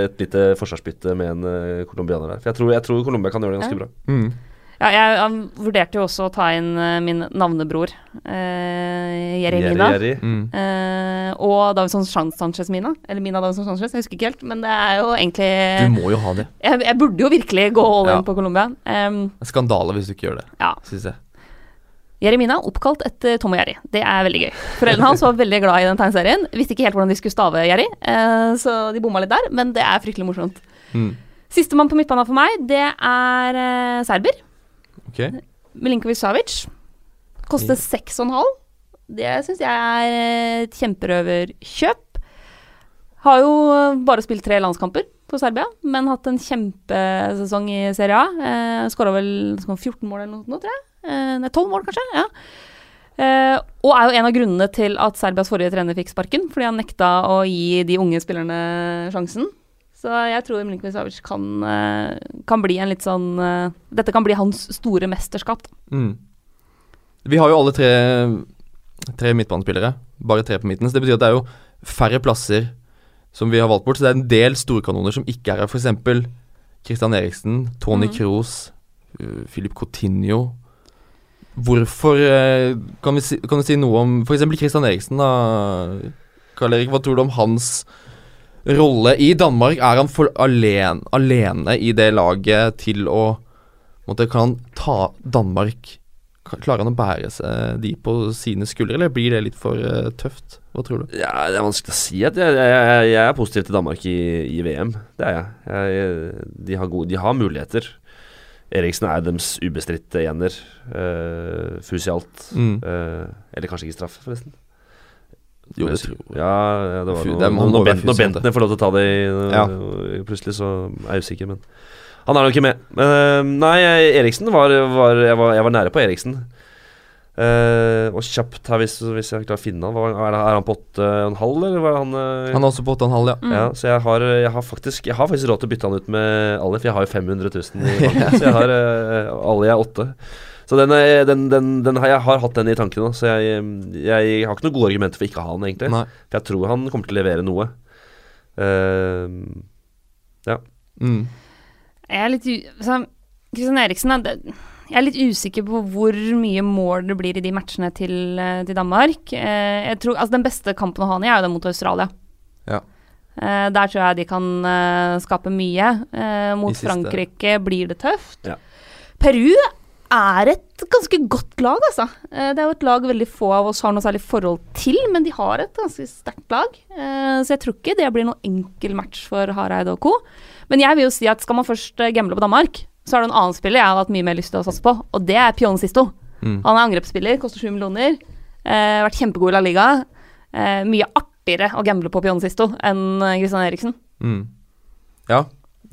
et lite forsvarsbytte med en uh, colombianer der. For jeg tror, jeg tror Colombia kan gjøre det ganske Ja. bra. Mhm. Ja, jeg, vurderte jo også å ta inn eh, min navnebror, eh, Jerry Mina. Jerry, Jerry. Mm. eh, og Davidson Sanchez Mina. Eller Mina Davidson Sanchez, jeg husker ikke helt. Men det er jo egentlig Du må jo ha det. jeg, jeg burde jo virkelig gå all in Ja. på Colombia. Um, Skandale hvis du ikke gjør det, ja. syns jeg. Jeremina oppkalt etter Tom og Jerry. Det er veldig gøy. Foreldrene hans var veldig glad i den tegneserien. Visste ikke helt hvordan de skulle stave Jerry, eh, så de bomma litt der, men det er fryktelig morsomt. Mm. Sistemann på midtbanen for meg, det er eh, serber. Ok. Milinkovic Savic. Koster seks og en halv. Det syns jeg er et kjemperøverkjøp. Har jo bare spilt tre landskamper for Serbia, men hatt en kjempesesong i Serie A. Eh, Skåra vel 14 mål eller noe tror jeg. Eh, nei, 12 mål, kanskje. ja. Eh, og er jo en av grunnene til at Serbias forrige trener fikk sparken, fordi han nekta å gi de unge spillerne sjansen. Så jeg tror Milinkovic Savic kan, eh, kan bli en litt sånn eh, Dette kan bli hans store mesterskap. Mm. Vi har jo alle tre, tre midtbanespillere. Bare tre på midten. Så det betyr at det er jo færre plasser som vi har valgt bort. Så det er en del storkanoner som ikke er her. F.eks. Christian Eriksen, Tony mm. Kroos, Filip Philip Coutinho. Hvorfor eh, kan, vi si, kan du si noe om f.eks. Christian Eriksen, da? Karl Erik, hva tror du om hans rolle i Danmark? Er han for alene, alene i det laget til å måtte, Kan han ta Danmark Klarer han å bære seg de på sine skuldre, eller blir det litt for uh, tøft? Hva tror du? Ja, Det er vanskelig å si. at Jeg, jeg, jeg, jeg er positiv til Danmark i, i VM. Det er jeg. jeg de, har gode, de har muligheter. Eriksen er deres ubestridte ener. Uh, Fusialt. Mm. Uh, eller kanskje ikke straff, forresten. Jo, det tror- jeg. Ja, ja, det var noe det noe, noe Bent, når. Bentner får lov til å ta det i, Ja. plutselig, så er jeg usikker, men Han er nok ikke med. Øh, nei, Eriksen var, var, jeg var Jeg var nære på Eriksen. Uh, og kjapt her, hvis, hvis jeg klarer å finne han var, er, er han på åtte og en halv, eller var han uh, Han er også på 8,5, ja. Mm. Ja, så jeg har, jeg har faktisk Jeg har faktisk råd til å bytte han ut med Alif. Jeg har jo 500 000 i banken, så jeg har uh, Ali er åtte. Så den, er- den, den, den har, jeg har hatt den i tankene, så jeg, jeg har ikke noen gode argumenter for ikke å ha den, egentlig. Nei. For jeg tror han kommer til å levere noe. Ja. Mm. Jeg er litt. Så, Kristian Eriksen, er jeg er litt usikker på hvor mye mål det blir i de matchene til, eh, til Danmark. Eh, jeg tror, altså Den beste kampen å ha han i er jo den mot Australia. Ja. Eh, der tror jeg de kan eh, skape mye. Eh, mot Frankrike blir det tøft. Ja. Peru er et ganske godt lag, altså. Eh, det er jo et lag veldig få av oss har noe særlig forhold til, men de har et ganske sterkt lag. Eh, så jeg tror ikke det blir noen enkel match for Hareide og co. Men jeg vil jo si at skal man først eh, gamble på Danmark, så er det en annen spiller jeg har hatt mye mer lyst til å satse på, og det er Pion Sisto. Mm. Han er angrepsspiller, koster sju millioner. Eh, vært kjempegod i La Liga. Eh, mye artigere å gamble på Pion Sisto enn Christian Eriksen. Mm. Ja,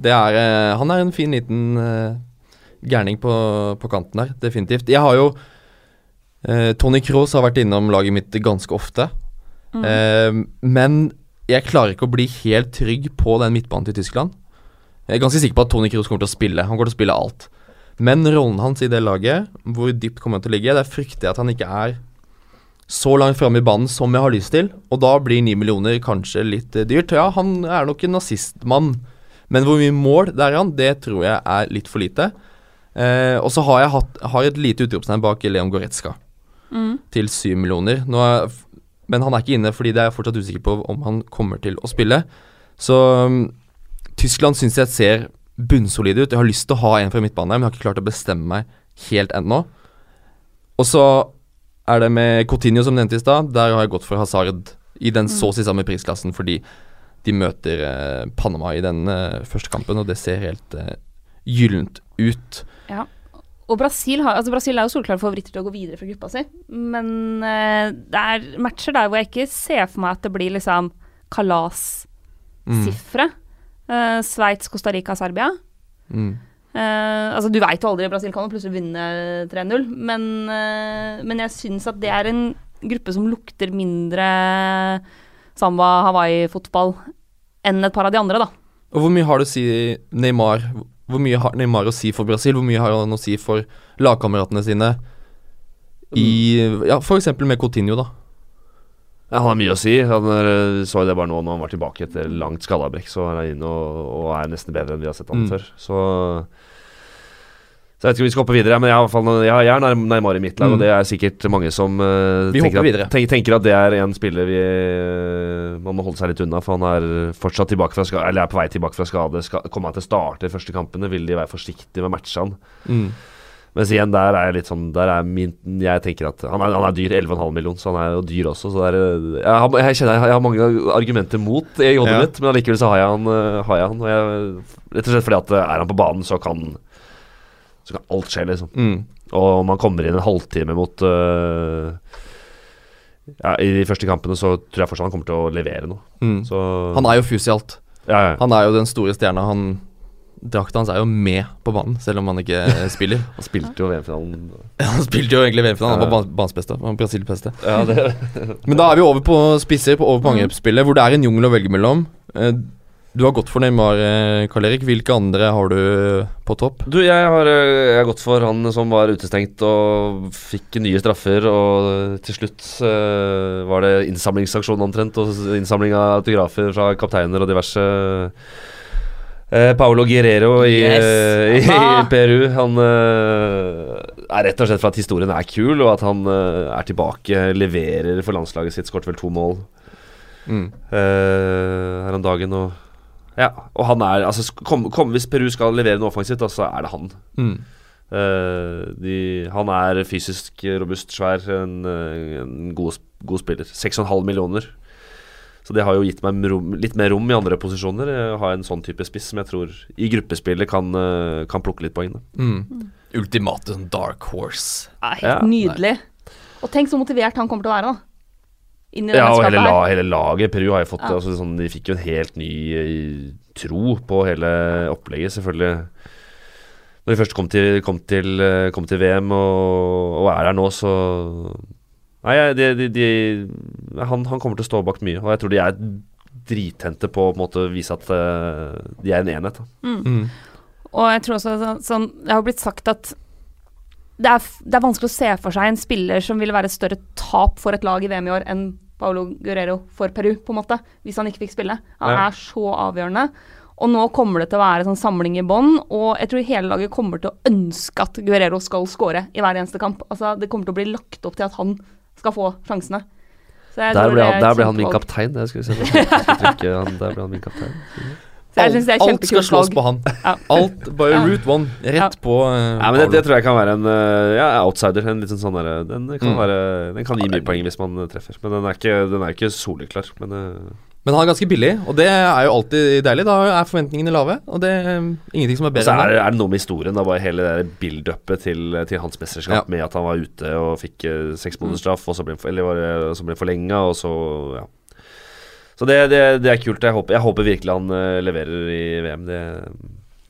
det er Han er en fin liten gærning på, på kanten her, definitivt. Jeg har jo eh, Tony Kroos har vært innom laget mitt ganske ofte. Mm. Eh, men jeg klarer ikke å bli helt trygg på den midtbanen til Tyskland. Jeg er ganske sikker på at Tony Kroos kommer til å spille. Han kommer til å spille alt. Men rollen hans i det laget, hvor dypt kommer han til å ligge, der frykter jeg at han ikke er så langt framme i banen som jeg har lyst til. Og da blir ni millioner kanskje litt eh, dyrt. Ja, han er nok en nazistmann, men hvor mye mål det er han, det tror jeg er litt for lite. Eh, og så har jeg hatt, har et lite utropstegn bak Leon Goretzka Mm. til syv millioner. Er, men han er ikke inne fordi det er jeg fortsatt usikker på om han kommer til å spille. Så um, Tyskland syns jeg ser bunnsolide ut. Jeg har lyst til å ha en fra midtbane, men jeg har ikke klart å bestemme meg helt ennå. Og så er det med Coutinho, som nevnte i stad. Der har jeg gått for Hazard i den så å si samme prisklassen, fordi de møter eh, Panama i den eh, første kampen, og det ser helt eh, gyllent ut. Og Brasil, har, altså Brasil er jo solklare favoritter til å gå videre fra gruppa si, men uh, det er matcher der hvor jeg ikke ser for meg at det blir liksom kalassifre. Uh, Sveits, Costa Rica, Serbia. Mm. Uh, altså Du veit jo aldri, Brasil kan jo plutselig vinne 3-0, men, men jeg syns at det er en gruppe som lukter mindre samba, Hawaii-fotball enn et par av de andre, da. Og hvor mye har du å si Neymar Hvor mye har Neymar å si for Brasil? Hvor mye har han å si for lagkameratene sine? I Ja, for eksempel med Coutinho, da. Ja, han har mye å si. Han er, så jo det bare nå når han var tilbake etter langt skallabrekk. Så er han inne og, og er nesten bedre enn vi har sett han Mm. før. Så Så jeg vet ikke om vi skal hoppe videre, men jeg, har i fall, jeg Neymar i mitt lag, Mm. og det er sikkert mange som uh, tenker, at, tenker, tenker at det er en spiller vi uh, Man må holde seg litt unna, for han er fortsatt tilbake fra skade, eller er på vei tilbake fra skade. Ska, kommer han til å starte de første kampene, vil de være forsiktige med å matche han. Mm. Mens igjen, der er jeg litt sånn Der er min Jeg tenker at Han er, han er dyr, 11,5 millioner, så han er jo dyr også. Så er Jeg har, jeg kjenner jeg har mange argumenter mot i hodet Ja. mitt, men allikevel så har jeg han. Har jeg han og jeg, rett og slett fordi at er han på banen, så kan Så kan alt skje, liksom. Mm. Og om han kommer inn en halvtime mot uh, Ja, I de første kampene så tror jeg fortsatt han kommer til å levere noe. Mm. Så Han er jo fus i alt. Ja, ja. Han er jo den store stjerna. Han Drakta hans er jo med på banen, selv om han ikke spiller. Han spilte jo VM-finalen. Han spilte jo egentlig VM-finalen, han var Ja. banens beste. Han var Brasils beste. Ja, det Men da er vi over på spisser, på, over på angrepsspillet, hvor det er en jungel å velge mellom. Eh, Du har gått for Neymar, eh, Karl Erik. Hvilke andre har du på topp? Du, jeg har, øh, jeg har gått for han som var utestengt og fikk nye straffer, og til slutt uh, var det innsamlingsaksjon omtrent, og innsamling av autografer fra kapteiner og diverse. Paolo Guerrero i, Yes. eh, i, Ah. Peru. Han er rett og slett for at historien er kul, og at han er tilbake, leverer for landslaget sitt, skåret vel to mål Mm. eh, her om dagen. Og, ja, og han er altså, kom, kom, Hvis Peru skal levere noe offensivt, da, så er det han. Mm. Uh, de, han er fysisk robust, svær, en, en god, god spiller. 6,5 millioner. Så det har jo gitt meg rom, litt mer rom i andre posisjoner. eh, Å ha en sånn type spiss som jeg tror i gruppespillet kan, eh, kan plukke litt poeng. Da. Mm. Ultimate dark horse. Ja, helt Ja, nydelig. Og tenk så motivert han kommer til å være, da. Inn i Ja, og hele, la, her. hele laget. Peru har jo fått Ja. altså, sånn, De fikk jo en helt ny eh, tro på hele opplegget, selvfølgelig. Når de først kom til, kom til, eh, kom til VM og, og er der nå, så Nei, de, de, de, han, han kommer til å stå bak mye, og jeg tror de er drithente på å på en måte vise at eh, de er en enhet. Da. Mm. Og jeg tror også sånn, sånn Det har blitt sagt at det er, det er vanskelig å se for seg en spiller som vil være et større tap for et lag i VM i år enn Paulo Guerrero for Peru, på en måte, hvis han ikke fikk spille. Han Ja. er så avgjørende. Og nå kommer det til å være sånn samling i bånn, og jeg tror hele laget kommer til å ønske at Guerrero skal skåre i hver eneste kamp. Altså, det kommer til å bli lagt opp til at han skal få sjansene. Der ble, det han, der ble han min kaptein. Jeg skulle se. Jeg skulle trykke han, der ble han min kaptein. Så jeg synes det er alt skal slås valg. på han. Ja. Alt, Ja. route one. Rett Ja. på uh, Ja, men det, det tror jeg kan være en uh, ja, outsider. En liten sånn der, Den kan Mm. være Den kan gi mye poeng hvis man eh, treffer. Men den er ikke, den er ikke soleklar. Men uh, Men han er ganske billig, og det er jo alltid deilig. Da er forventningene lave, og det er ingenting som er Og bedre så enn er, det. er noe med historien. Da bare Hele det build-upet til, til hans mesterskap Ja. med at han var ute og fikk uh, seks og så for- eller var det- så ble han forlenga, og så Ja. Så det, det, det er kult. Jeg håper, jeg håper virkelig han eh, leverer i VM. Det,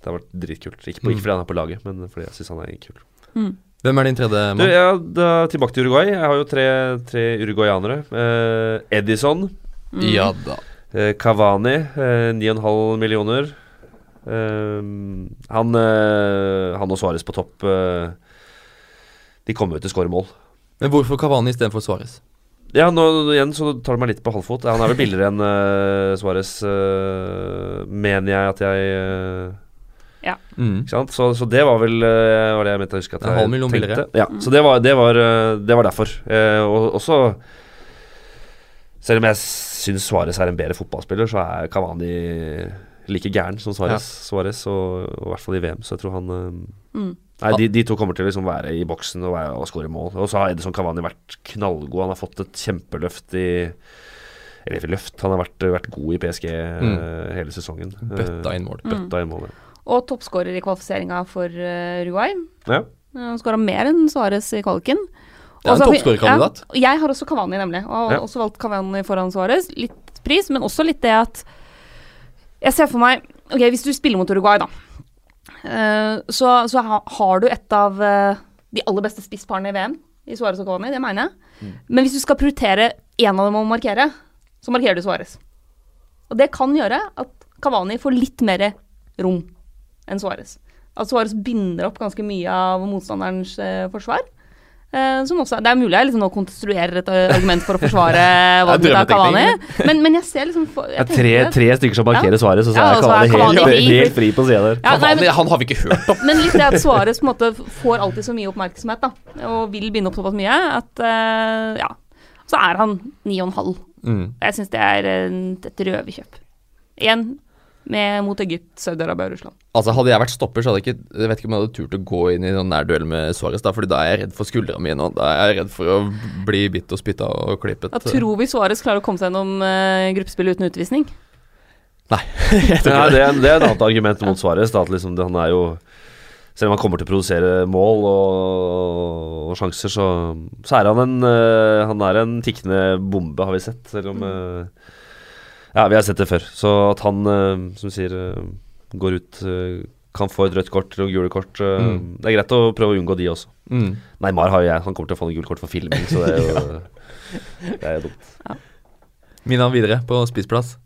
det har vært dritkult. Ikke, på, Mm. ikke fordi han er på laget, men fordi jeg syns han er kul. Mm. Hvem er din tredje Du, mann? ja, da, tilbake til Uruguay. Jeg har jo tre, tre uruguayanere. Eh, Edison. Mm. Ja da. Eh, Cavani, eh, 9,5 millioner. Eh, han, eh, han og Suárez på topp eh, De kommer jo til å skåre mål. Men hvorfor Kavani istedenfor Suárez? Ja, nå igjen så tar du meg litt på halvfot. Han er vel billigere enn uh, Suárez, uh, mener jeg at jeg Ja. Mm. Ikke sant? Så, så det var vel uh, var det jeg mente å huske at jeg tenkte. billigere. Ja, så det var, det var, det var derfor. Eh, og også Selv om jeg syns Suárez er en bedre fotballspiller, så er Cavani like gæren som Suárez. ja. og, og i hvert fall i VM, så jeg tror han Mm. Nei, de, de to kommer til å liksom være i boksen og, være, og skåre mål. Og så har Edison Cavani vært knallgod. Han har fått et kjempeløft i Eller løft, han har vært, vært god i PSG Mm. eh, hele sesongen. Bøtta inn mål. Mm. Bøtta inn mål, ja. Og toppskårer i kvalifiseringa for uh, Ruay. ja. Han skåra mer enn Suárez i kvaliken. Det er en toppskårerkandidat. Ja, jeg har også Cavani, nemlig. Og Ja. også valgt Cavani foran Suárez. Litt pris, men også litt det at Jeg ser for meg Ok, hvis du spiller mot Uruguay, da, eh, så, så har du et av eh, de aller beste spissparene i VM i Suárez og Cavani. Det mener jeg. Mm. Men hvis du skal prioritere én av dem å markere, så markerer du Suárez. Og det kan gjøre at Cavani får litt mer rom enn Suárez. At Suárez binder opp ganske mye av motstanderens eh, forsvar. Eh, som også, det er mulig jeg liksom nå konstruerer et argument for å forsvare valget av Cavani, men, men jeg ser liksom for, jeg ja, tre, tre stykker som markerer ja. svaret, så så er ja, Kavani helt, helt fri på sida der. Ja, nei, men, han har vi ikke hørt om. men litt det at Suárez får alltid så mye oppmerksomhet, da, og vil binde opp såpass mye, at uh, ja. Så er han 9,5. Mm. Jeg syns det er eh, et røverkjøp. Igjen med mot Egypt, Saudi-Arabia og Russland. Altså Hadde jeg vært stopper, så hadde jeg ikke Jeg vet ikke om jeg hadde turt å gå inn i en nærduell med Suárez, da, Fordi da er jeg redd for skuldra mine, og da er jeg redd for å bli bitt og spytta og klippet. Da tror vi Suárez klarer å komme seg gjennom uh, gruppespillet uten utvisning. Nei. Nei det, er, det er et annet argument mot Suárez. At liksom, han er jo Selv om han kommer til å produsere mål og, og sjanser, så, så er han en uh, Han er en tikkende bombe, har vi sett. Selv om eh, Ja, vi har sett det før. Så at han, eh, som sier, eh, går ut eh, Kan få et rødt kort eller gule kort. Mm. Det er greit å prøve å unngå de også. mm. Neymar har jo jeg. Han kommer til å få noen gule kort for filming, så det er jo Det er dumt. dumt. Mina videre på spiseplass.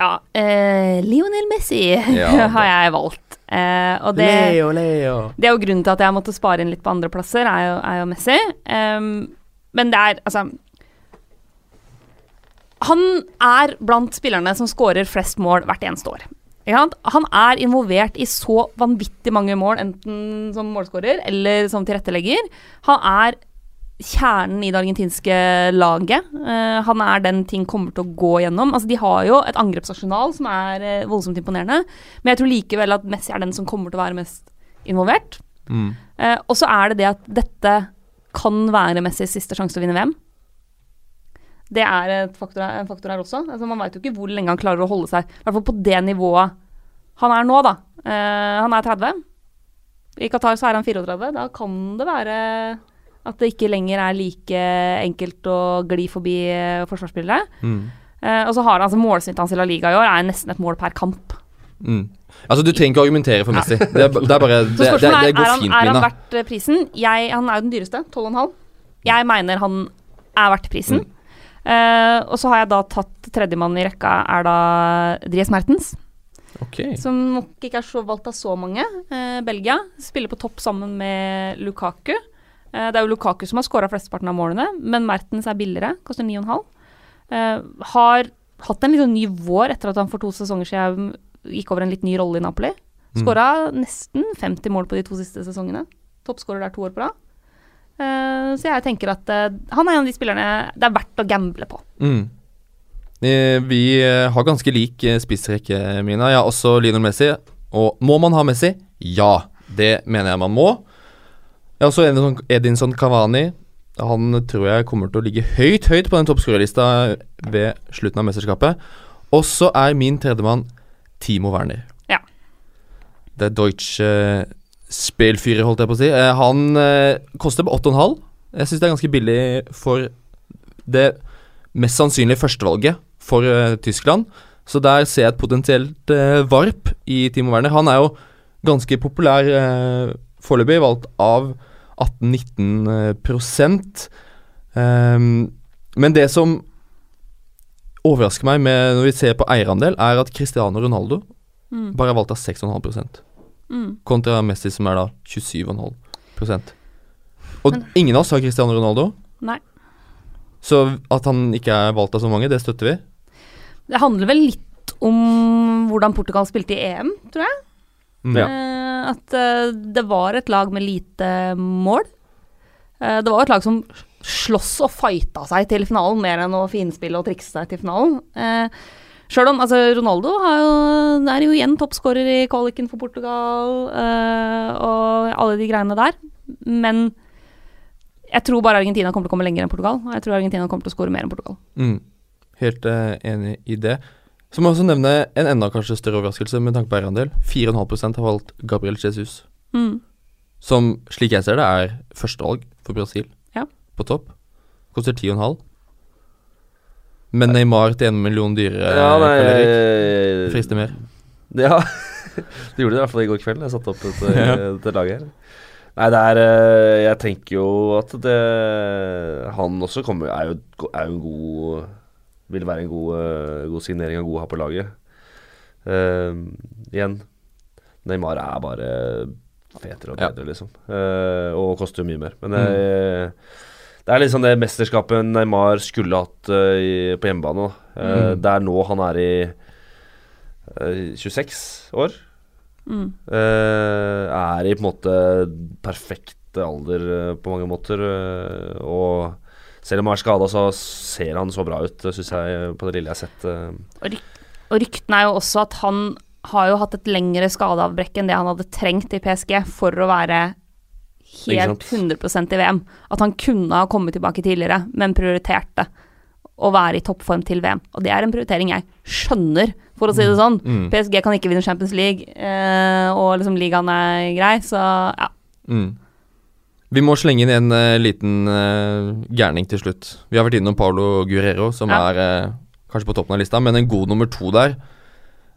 Ja, eh, Lionel Messi Ja, har jeg valgt. Eh, og det, Leo, Leo. det er jo grunnen til at jeg måtte spare inn litt på andreplasser, er, jo- er jo Messi. Um, men det er altså Han er blant spillerne som skårer flest mål hvert eneste år. Han er involvert i så vanvittig mange mål, enten som målskårer eller som tilrettelegger. Han er kjernen i det argentinske laget. Eh, han er den ting kommer til å gå gjennom. Altså, de har jo et angrepsarsenal som er eh, voldsomt imponerende, men jeg tror likevel at Messi er den som kommer til å være mest involvert. Mm. Eh, og så er det det at dette kan være Messis siste sjanse til å vinne VM. Det er faktor, en faktor her også. Altså, man veit jo ikke hvor lenge han klarer å holde seg, i hvert fall på det nivået han er nå, da. Eh, han er 30. I Qatar så er han 34. Da kan det være At det ikke lenger er like enkelt å gli forbi eh, forsvarsspillere. Mm. Eh, og så har han altså målsnittet hans i La Liga i år er nesten et mål per kamp. Mm. Altså, du trenger ikke å argumentere for Messi. Det er, det er bare Det, det, det går er han, fint, er han verdt eh, prisen? Jeg, han er jo den dyreste, 12,5. Jeg mener han er verdt prisen. Mm. Eh, og så har jeg da tatt tredjemann i rekka, er da Dries Mertens. Okay. Som nok ikke er så valgt av så mange. Uh, Belgia spiller på topp sammen med Lukaku. Uh, det er jo Lukaku som har skåra flesteparten av målene, men Mertens er billigere, koster 9,5. Eh, har hatt en litt sånn ny vår etter at han for to sesonger siden gikk over en litt ny rolle i Napoli. Mm. Nesten 50 mål på de to siste sesongene. Toppskårer der to år på rad. Eh, så jeg tenker at uh, han er en av de spillerne det er verdt å gamble på. Mm. Eh, Vi har ganske lik spissrekke, Mina. Jeg har også Lionel Messi. Og må man ha Messi? Ja, det mener jeg man må. Jeg har også Edinson, Edinson Cavani. Han tror jeg kommer til å ligge høyt, høyt på den toppskårerlista ved slutten av mesterskapet. Og så er min tredjemann Timo Werner. Ja. Det er Deutsche Spelfyrer, holdt jeg på å si. Eh, Han eh, koster på 8,5. Jeg syns det er ganske billig for det mest sannsynlige førstevalget for eh, Tyskland. Så der ser jeg et potensielt varp i Timo Werner. Han er jo ganske populær uh, foreløpig, valgt av 18-19 prosent. Ehm, men det som overrasker meg med når vi ser på eierandel, er at Cristiano Ronaldo Mm. bare er valgt av 6,5 Mm. kontra Messi som er da 27,5 Og Men- ingen av oss har Cristiano Ronaldo. Nei. Så at han ikke er valgt av så mange, det støtter vi. Det handler vel litt om hvordan Portugal spilte i EM, tror jeg. Mm. Ja. Eh, at eh, det var et lag med lite mål. Eh, det var et lag som sloss og fighta seg til finalen, mer enn å finspille og trikse seg til finalen. Uh, Sjøl om altså, Ronaldo har jo, er jo igjen toppskårer i kvaliken for Portugal eh, og alle de greiene der. Men jeg tror bare Argentina kommer til å komme lenger enn Portugal. Og jeg tror Argentina kommer til å skåre mer enn Portugal. Mm. Helt uh, enig i det. Så må jeg også nevne en enda kanskje større overraskelse med tanke på eierandel. 4,5% har valgt Gabriel Jesus, Mm. som slik jeg ser det, er førstevalg for Brasil Ja. på topp. Koster 10,5. Men Neymar til en million dyrere. Ja, nei Erik. Frister mer. Ja, det gjorde det i hvert fall i går kveld. Jeg satte opp et, eh, Ja. dette laget her. Nei, det er eh, Jeg tenker jo at det Han også kommer Er jo, er jo en god Vil være en god, eh, god signering og god å ha på laget. Uh, igjen Neymar er bare fetere og Ja. bedre, liksom. Uh, og koster jo mye mer. Men eh, det er liksom det mesterskapet Neymar skulle hatt uh, i, på hjemmebane. Eh, Mm. Det er nå han er i uh, 26 år. Mm. Eh, er i på en måte perfekt alder eh, på mange måter. eh, og selv om han er skada, så ser han så bra ut, syns jeg, på det lille jeg har sett. eh. Og ryktene er jo også at han har jo hatt et lengre skadeavbrekk enn det han hadde trengt i PSG for å være helt Ikke 100 i VM. At han kunne ha kommet tilbake tidligere, men prioriterte å være i toppform til VM. Og det er en prioritering jeg skjønner, for å si det sånn. Mm. PSG kan ikke vinne Champions League, eh, og liksom ligaen er grei, så ja. Mm. Vi må slenge inn en uh, liten uh, gærning til slutt. Vi har vært innom Paulo Guerrero, som Ja. er uh, kanskje på toppen av lista, men en god nummer to der.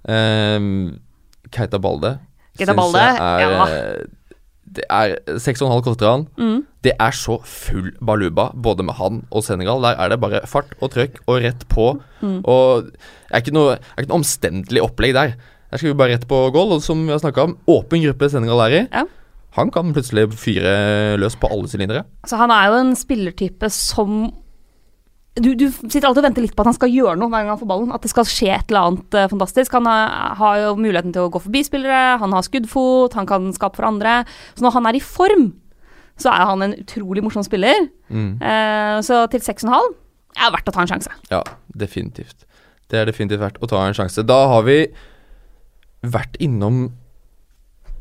Um, Keita Balde. Balde, jeg er, ja. Det er 6,5 koster han. Mm. Det er så full baluba, både med han og Senegal. Der er det bare fart og trøkk og rett på. Mm. Og det er ikke noe, er ikke noe omstendelig opplegg der. Der skal vi bare rett på goal, og som vi har snakka om, åpen gruppe Senegal er i. Ja. Han kan plutselig fyre løs på alle sylindere. Så han er jo en spillertype som du, du sitter alltid og venter litt på at han skal gjøre noe hver gang han får ballen. At det skal skje et eller annet uh, fantastisk. Han har, har jo muligheten til å gå forbi spillere, han har skuddfot, han kan skape for andre. Så når han er i form, så er han en utrolig morsom spiller. Mm. Uh, så til 6,5 er det verdt å ta en sjanse. Ja, definitivt. Det er definitivt verdt å ta en sjanse. Da har vi vært innom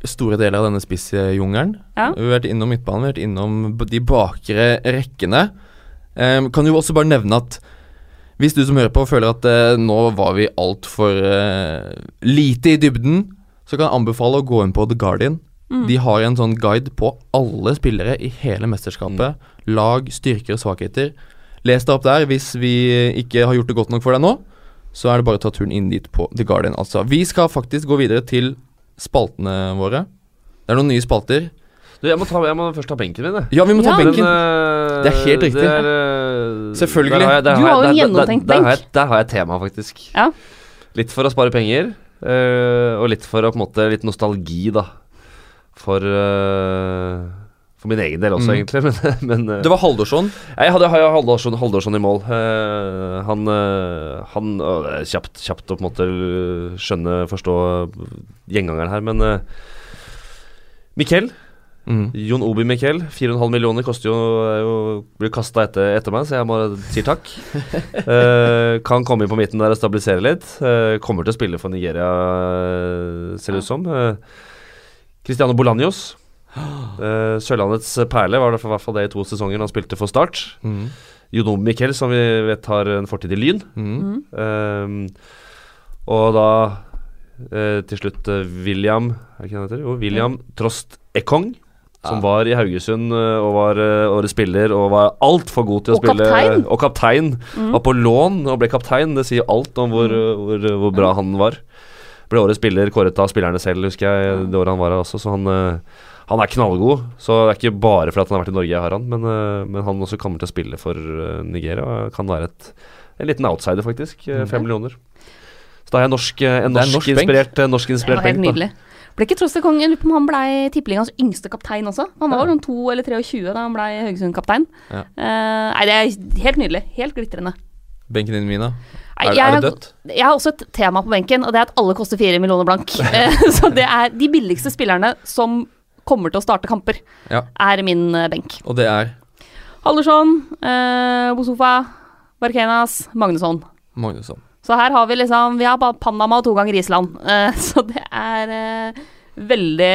store deler av denne spissjungelen. Ja. Vi har vært innom midtbanen, vi har vært innom de bakre rekkene. Em, kan jo også bare nevne at hvis du som hører på føler at uh, nå var vi altfor uh, lite i dybden, så kan jeg anbefale å gå inn på The Guardian. Mm. De har en sånn guide på alle spillere i hele mesterskapet, lag, styrker og svakheter. Les deg opp der hvis vi ikke har gjort det godt nok for deg nå. Så er det bare å ta turen inn dit på The Guardian, altså. Vi skal faktisk gå videre til spaltene våre. Det er noen nye spalter. Du, jeg må, ta, jeg må først ta benken min, jeg. Ja, vi må ta Ja. benken. eh, Det er helt riktig. er, eh, Selvfølgelig. der har jeg- der Du har jo en gjennomtenkt benk. jeg- Der har jeg tema, faktisk. Ja. Litt for å spare penger, eh, og litt for å på en måte Litt nostalgi, da. For eh, For min egen del også, Mm. egentlig. Men, men eh, Det var Haldorsson. jeg hadde, har jo Haldorsson, Haldorsson i mål. Eh, han eh, han å, det er kjapt, kjapt å på en måte skjønne, forstå gjengangeren her, men uh, Mikkel Mm. Jon Obi Mikkel, 4,5 millioner koster jo, å jo Blir kasta etter, etter meg, så jeg må si takk. uh, kan komme inn på midten der og stabilisere litt. Uh, kommer til å spille for Nigeria, eh, ser det ut som. Uh, Cristiano Bolanjos. Uh, Sørlandets perle var det for, i hvert fall det i to sesonger han spilte for Start. Mm. Jon Obi Mikkel, som vi vet har en fortid i Lyn. Mm. Og da til slutt William Er det ikke han heter? Jo, William Trost Ekong. Som var i Haugesund eh, og var eh, årets spiller og var altfor god til å Og spille. kaptein. Og kaptein. Mm. Var på lån og ble kaptein. Det sier alt om hvor, hvor, hvor bra han var. Ble årets spiller kåret av spillerne selv, husker jeg, det året han var her også. Så han, eh, han er knallgod. Så det er ikke bare fordi han har vært i Norge jeg har han, men, eh, men han også kommer til å spille for eh, Nigeria. Kan være et, en liten outsider, faktisk. Fem Fem millioner. Så da har jeg norsk, eh, en norsk-inspirert en norsk norskinspirert Det norsk var helt nydelig. da. Ble ikke Troste Kongen lurer på om han ble tippeligaens yngste kaptein også? Han var Ja. noen 2 eller 23 da han ble Haugesund-kaptein. Ja. Uh, nei, det er helt nydelig. Helt glitrende. Benken din, Mina. Er, jeg, er det dødt? jeg har også et tema på benken, og det er at alle koster fire millioner blank. Eh, Så det er de billigste spillerne som kommer til å starte kamper, Ja. er min eh, benk. Og det er Haldorsson, eh, Bosofa, Barkenas, Magnusson. Magnusson. Så her har vi liksom Vi har bare Panama og to ganger Island. Eh, så det er eh, veldig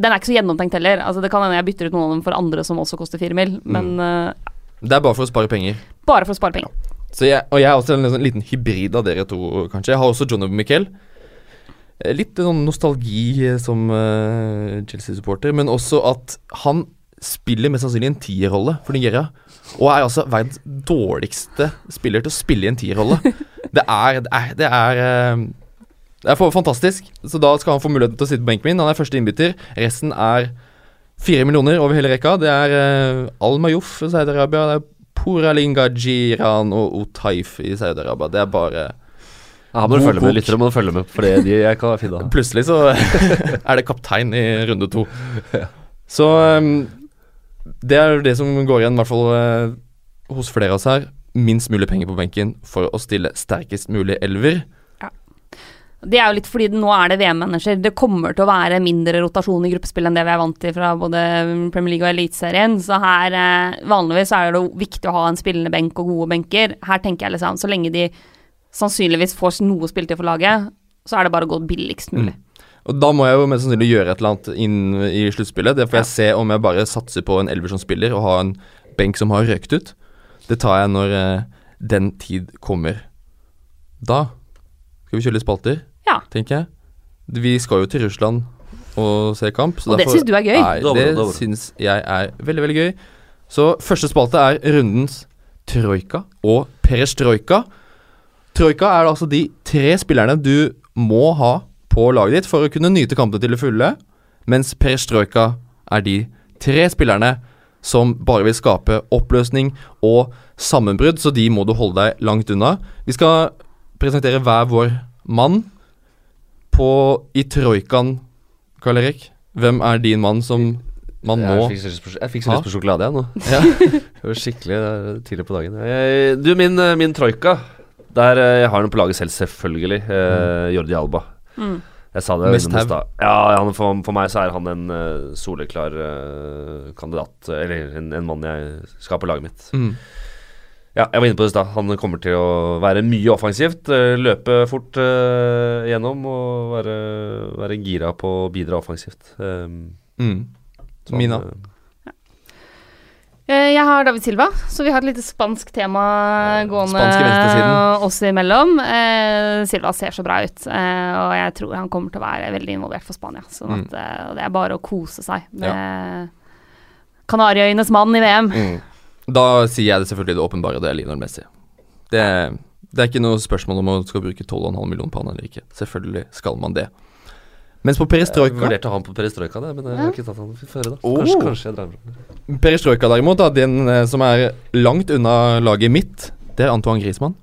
Den er ikke så gjennomtenkt heller. Altså Det kan hende jeg bytter ut noen av dem for andre som også koster fire mil, men eh, Det er bare for å spare penger. bare for å spare penger. Så jeg, og jeg er også en sånn liten hybrid av dere to, kanskje. Jeg har også John. Eh, Litt sånn nostalgi som uh, Chelsea-supporter, men også at han spiller mest sannsynlig en tierrolle for Nigeria. Og er altså verdens dårligste spiller til å spille i en tierrolle. Det er Det er, det er eh, det er for fantastisk. Så da skal han få muligheten til å sitte på benken min. Han er første innbytter. Resten er fire millioner over hele rekka. Det er uh, Al-Mayouf i Saudi-Arabia. Det er Poralinga, Jiran og Otaif i Saudi-Arabia. Det er bare Ja, må du følge med, lyttere må du følge med, for det de jeg kan finne. Plutselig så er det kaptein i runde to. Så um, det er det som går igjen, i hvert fall eh, hos flere av oss her. Minst mulig penger på benken for å stille sterkest mulig elver. Det er jo litt fordi nå er det VM-manager. Det kommer til å være mindre rotasjon i gruppespill enn det vi er vant til fra både Premier League og Eliteserien. Så her eh, vanligvis er det viktig å ha en spillende benk og gode benker. Her tenker jeg liksom så lenge de sannsynligvis får noe spilletid for laget, så er det bare å gå billigst mulig. Og da må jeg jo mest sannsynlig gjøre et eller annet inn i sluttspillet. Det får jeg se om jeg bare satser på en elver som spiller, og har en benk som har røkt ut. Det tar jeg når eh, den tid kommer. Da skal vi kjøre litt spalter, Ja. tenker jeg. Vi skal jo til Russland og se kamp. Så Og det syns du er gøy? Nei, Dobbelt, det dobbelt. syns jeg er veldig, veldig gøy. Så første spalte er rundens troika og perestrojka. Troika er altså de tre spillerne du må ha på laget ditt for å kunne nyte kampene til det fulle, mens perestrojka er de tre spillerne som bare vil skape oppløsning og sammenbrudd, så de må du holde deg langt unna. Vi skal presentere hver vår mann på i troikaen, Karl Erik. Hvem er din mann som man må Jeg fikk så lyst på, sjokolade, jeg nå. ja. Det var skikkelig tidlig på dagen. Jeg, du, min, eh, min troika Der eh, Jeg har den på laget selv, selvfølgelig. Eh, Jordi Alba. Mm. Jeg sa det Mest have. Ja, han, for, for meg så er han en uh, soleklar uh, kandidat, eller en, en mann jeg skal på laget mitt. Mm. Ja, jeg var inne på det i stad. Han kommer til å være mye offensivt. eh, løpe fort gjennom og være, være gira på å bidra offensivt. Um, Mm. han, Mina. Eh, Jeg har David Silva, så vi har et lite spansk tema gående oss imellom. Eh, Silva ser så bra ut, eh, og jeg tror han kommer til å være veldig involvert for Spania. Sånn Mm. at, eh, det er bare å kose seg med Kanariøyenes mann i VM. Mm. Da sier jeg det selvfølgelig det åpenbare, det er Lionel Messi. Det, det er ikke noe spørsmål om man skal bruke 12,5 millioner på han eller ikke. Selvfølgelig skal man det. Mens på Jeg vurderte å ha han på perestrojka, det, men jeg har ikke tatt han før. da Oh. Kanskje, kanskje jeg drar med Perestrojka derimot, da, den eh, som er langt unna laget mitt, det er Antoine Griezmann.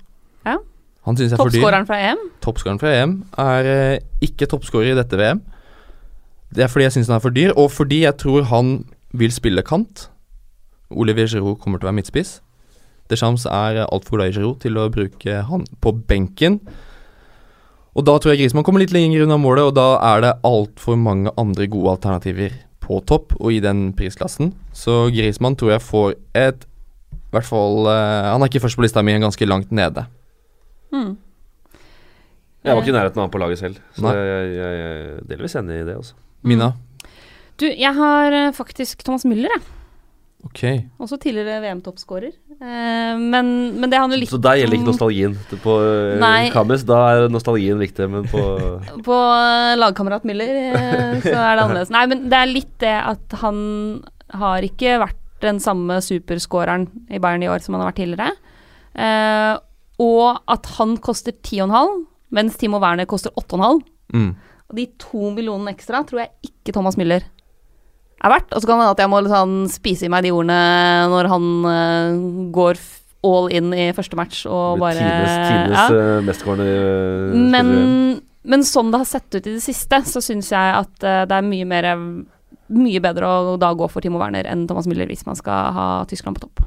Ja. Han synes jeg er for dyr. Toppskåreren fra EM. Toppskåreren fra EM er eh, ikke toppskårer i dette VM. Det er fordi jeg syns han er for dyr, og fordi jeg tror han vil spille kant. Olivier Giroud kommer til å være midtspiss. Deschamps er altfor glad i Giroud til å bruke han på benken. Og da tror jeg Griezmann kommer litt lenger unna målet, og da er det altfor mange andre gode alternativer på topp og i den prisklassen. Så Griezmann tror jeg får et i hvert fall uh, Han er ikke først på lista mi, men ganske langt nede. Mm. Jeg var ikke i nærheten av han på laget selv, så Nei. jeg, jeg, jeg er delvis enig i det. altså Mina? Du, jeg har eh, faktisk Thomas Müller, jeg. Ok. Også tidligere VM-toppskårer. Eh, men, men det handler litt Så der gjelder ikke nostalgien. På eh, Nei. Kames da er nostalgien viktig, men på På eh, lagkamerat Müller eh, så er det annerledes. Nei, men det er litt det at han har ikke vært den samme superskåreren i Bayern i år som han har vært tidligere. Eh, og at han koster 10,5, mens Timo Werner koster 8,5. Mm. Og de to millionene ekstra tror jeg ikke Thomas Müller er verdt. Og så kan det hende at jeg må liksom spise i meg de ordene når han uh, går all in i første match og bare Tines, Tines ja. uh, Men, men sånn det har sett ut i det siste, så syns jeg at uh, det er mye mer mye bedre å da gå for Timo Werner enn Thomas Müller hvis man skal ha Tyskland på topp.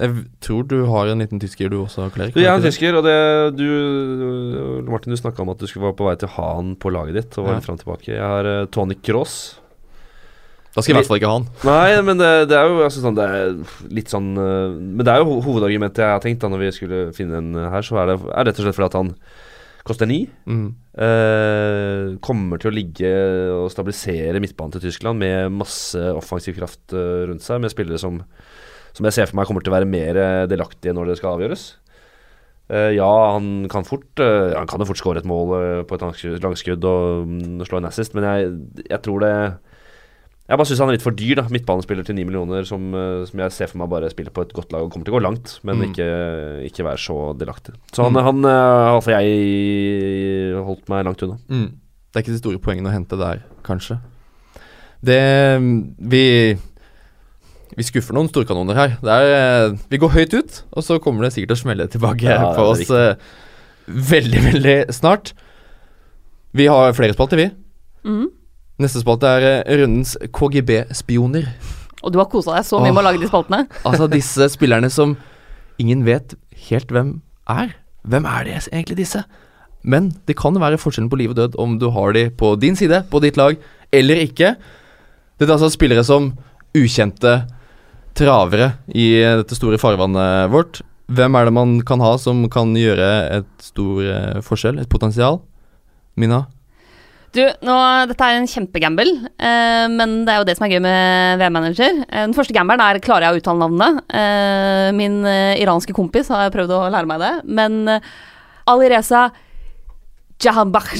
Jeg tror du har en liten tysker du også, Klerik. Du, jeg er en tysker, og det du Martin, du snakka om at du skulle være på vei til å ha han på laget ditt. Og var Ja. litt frem tilbake Jeg har uh, Tony Cross. Da skal jeg i hvert fall ikke ha han. Nei, men det, det er jo altså, sånn, det er litt sånn eh, Men det er jo hovedargumentet jeg har tenkt da når vi skulle finne en eh, her, så er det er rett og slett fordi at han koster ni. Mm. Eh, kommer til å ligge og stabilisere midtbanen til Tyskland med masse offensiv kraft eh, rundt seg, med spillere som, som jeg ser for meg kommer til å være mer delaktige når det skal avgjøres. Eh, ja, han kan fort eh, Han kan jo fort skåre et mål på et langskudd, langskudd og mm, slå en assist, men jeg, jeg tror det Jeg bare syns han er litt for dyr, da. Midtbanespiller til 9 millioner, som, eh, som jeg ser for meg bare spiller på et godt lag og kommer til å gå langt, men Mm. ikke, ikke være så delaktig. Så han, Mm. han altså har jeg holdt meg langt unna. Mm. Det er ikke de store poengene å hente der, kanskje. Det Vi Vi skuffer noen storkanoner her. Det er, eh, vi går høyt ut, og så kommer det sikkert til å smelle tilbake Ja, på oss riktig. eh, veldig, veldig snart. Vi har flere spalter, vi. Mhm. Neste spalte er eh, rundens KGB-spioner. Og du har kosa deg så mye med å lage de spaltene. Altså disse spillerne som ingen vet helt hvem er. Hvem er de egentlig, disse? Men det kan være forskjellen på liv og død om du har de på din side, på ditt lag, eller ikke. Dette er altså spillere som ukjente travere i eh, dette store farvannet vårt. Hvem er det man kan ha som kan gjøre et stor eh, forskjell, et potensial? Mina? Du, nå, dette er en kjempegamble, eh, men det er jo det som er gøy med VM-manager. Eh, den første gambelen er klarer jeg å uttale navnet. Eh, min eh, iranske kompis har prøvd å lære meg det. Men eh, Alireza Jahanbakh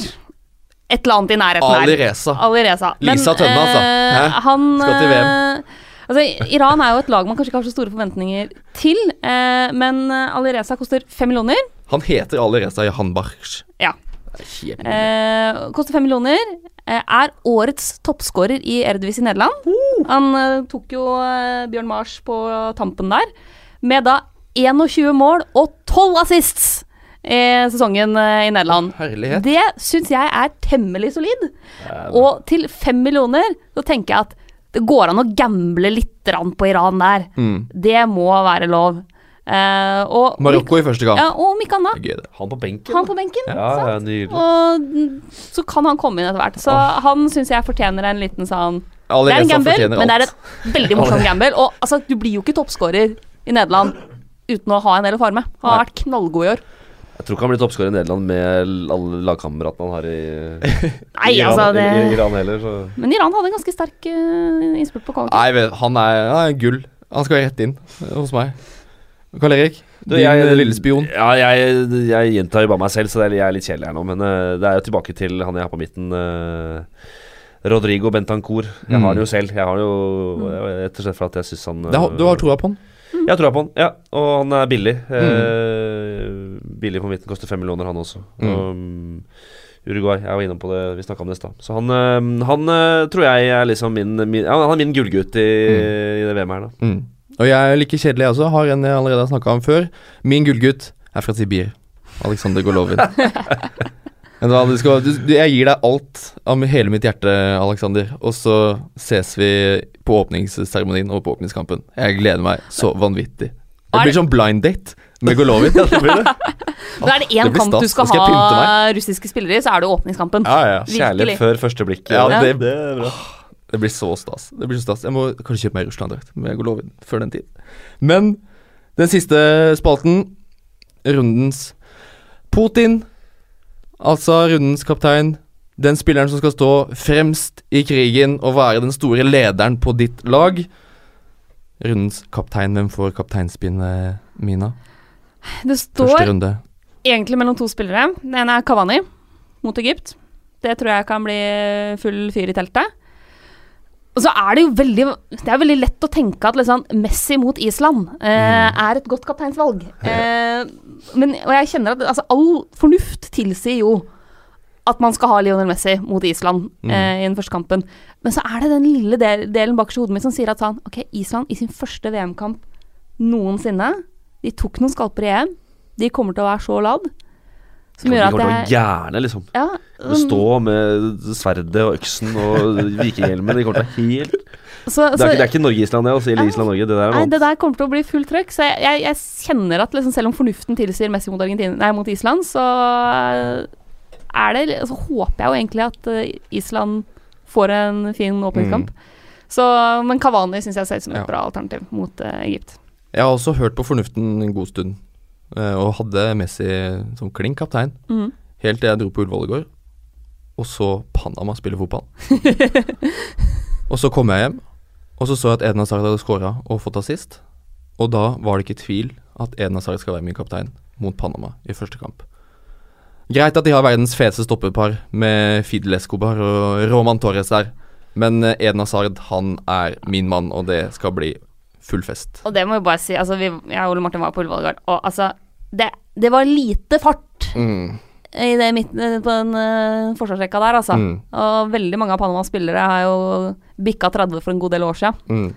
Et eller annet i nærheten her. Alireza. Alireza. Men, Lisa Tønne, altså. eh, Hæ? Han Skal til VM. Altså, Iran er jo et lag man kanskje ikke har så store forventninger til, eh, men Alireza koster fem millioner. Han heter Alireza Jahanbakh. Ja. Eh, koster fem millioner. Eh, er årets toppskårer i Erdvis i Nederland. Han eh, tok jo eh, Bjørn Mars på tampen der, med da 21 mål og 12 assists i sesongen eh, i Nederland. Herlighet. Det syns jeg er temmelig solid. Og til fem millioner så tenker jeg at det går an å gamble litt på Iran der. Mm. Det må være lov. Eh, og Marokko i første gang. Ja, og om ikke annet, Det det. Han på benken. han på benken. ja, ja. Og så kan han komme inn etter hvert. Så han syns jeg fortjener en liten sånn Det er en gamble, men det er en veldig morsom gamble. Og altså, du blir jo ikke toppskårer i Nederland uten å ha en del å fare med. Han har vært knallgod i år. Jeg tror ikke han blir toppskårer i Nederland med alle lagkameratene han har i, Nei, i, Iran, altså i, i Iran heller. Så. Men Iran hadde en ganske sterk uh, innspurt på kvalitet. Nei, han er, han er gull. Han skal rett inn hos meg. Karl Erik, Du, din jeg- eh, lille spion. Ja, jeg, jeg gjentar jo bare meg selv, så det er, jeg er litt kjedelig her nå. Men eh, det er jo tilbake til han jeg har på midten. Uh, Rodrigo Bentancour. Jeg Mm. har den jo selv. Jeg har den jo rett og slett for at jeg syns han Det har, du har troa på han? Jeg har troa på han, ja. Og han er billig. Mm. Uh, billig på midten, koster fem millioner, han også. Mm. Um, Uruguay, jeg var innom på det, vi snakka om det i stad. Så han, han tror jeg er liksom min, min Han er min gullgutt i, i det VM her, da. Og jeg er like kjedelig, jeg også. Har en jeg allerede har snakka om før. Min gullgutt er fra Sibir. Alexander Golovin. Du skal, du, du, jeg gir deg alt av hele mitt hjerte, Alexander. Og så ses vi på åpningsseremonien og på åpningskampen. Jeg gleder meg så vanvittig. Det blir sånn blind date med Golovin. Men er det det én kamp du skal skal ha russiske spillere i, så er det åpningskampen. Ja, ja. Virkelig. Kjærlighet før første blikk. Ja, Ja, det- det er bra. Det blir så stas. Det blir så stas. Jeg må kanskje kjøpe meg Russland-drakt med Golovin før den tid. Men den siste spalten, rundens Putin, altså rundens kaptein, den spilleren som skal stå fremst i krigen og være den store lederen på ditt lag. Rundens kaptein, hvem får kapteinspinnet, Mina? Det står egentlig mellom to spillere. Den ene er Kavani mot Egypt. Det tror jeg kan bli full fyr i teltet. Og så er det jo veldig Det er veldig lett å tenke at liksom Messi mot Island eh, er et godt kapteinsvalg. Eh, men, og jeg kjenner at altså, all fornuft tilsier jo at man skal ha Lionel Messi mot Island eh, i den første kampen. Men så er det den lille del, delen bakerst i hodet mitt som sier at sånn Ok, Island i sin første VM-kamp noensinne De tok noen skalper i EM. De kommer til å være så ladd. Som gjør at jeg gjerne, liksom. ja, um, Stå med sverdet og øksen og vikinghjelmen. De kommer til å være helt så, Det så, er, ikke- det er ikke Norge-Island, det, altså, eller Island-Norge. Det der er Nei, det der kommer til å bli fullt trøkk. Så jeg, jeg, jeg kjenner at liksom, selv om fornuften tilsier Messi mot, nei, mot Island, så er det Så håper jeg jo egentlig at eh, Island får en fin åpningskamp. Så, men Kavani syns jeg ser ut som et Ja. bra alternativ mot uh, Egypt. Jeg har også hørt på fornuften en god stund, eh, og hadde Messi som klink kaptein. mm. Helt til jeg dro på Ullevål i går og så Panama spiller fotball. og så kom jeg hjem, og så så jeg at Eden Hazard hadde scora og fått assist. Og da var det ikke tvil at Eden Hazard skal være min kaptein mot Panama i første kamp. Greit at de har verdens feteste stoppepar med Fidel Escobar og Roman Torres der, men Edna Eden Hazard, han er min mann, og det skal bli full fest. Og det må jo bare si. Altså, vi, jeg og Ole Martin var på Ullevål i går, og altså det, det var lite fart Mm. i det midt, på den uh, forsvarsrekka der, altså. Mm. Og veldig mange av Panamas spillere har jo bikka 30 for en god del år siden. Mm.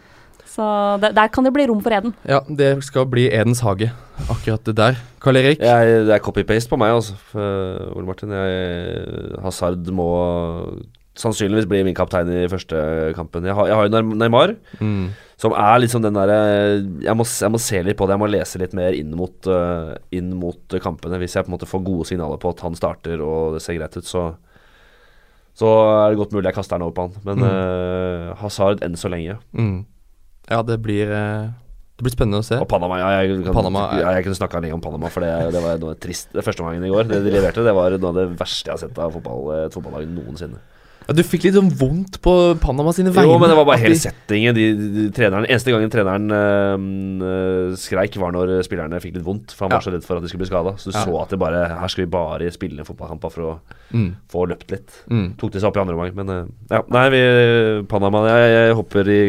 Så det, der kan det bli rom for Eden. Ja, det skal bli Edens hage, akkurat det der. Karl Erik? Jeg, det er copy-paste på meg, altså. For, Ole Martin. Jeg, Hazard må sannsynligvis bli min kaptein i første kampen. Jeg har, jeg har jo Neymar, Mm. Som er sånn den derre jeg, må- jeg må se litt på det, jeg må lese litt mer inn mot, uh, inn mot kampene. Hvis jeg på en måte får gode signaler på at han starter og det ser greit ut, så så er det godt mulig jeg kaster den over på han. Men Mm. uh, Hazard enn så lenge. Mm. Ja, det blir eh, Det blir spennende å se. Og Panama, ja, jeg, kan, Panama er- ja, jeg kunne snakka lenge om Panama, for det, det var noe trist. Det første omgangen i går, det de leverte, det var noe av det verste jeg har sett av fotball, et fotballag noensinne. Ja, du fikk litt sånn vondt på Panama sine vegne. Jo, men det var bare hele de- settingen. De, de, de, treneren, eneste gangen treneren øh, skreik, var når spillerne fikk litt vondt. For han var Ja. så redd for at de skulle bli skada. Så du Ja. så at det bare Her skal vi bare spille en fotballkamp for å mm. få løpt litt. Mm. Tok de seg opp i andre omgang, men øh, ja. Nei, vi Panama Jeg, jeg hopper i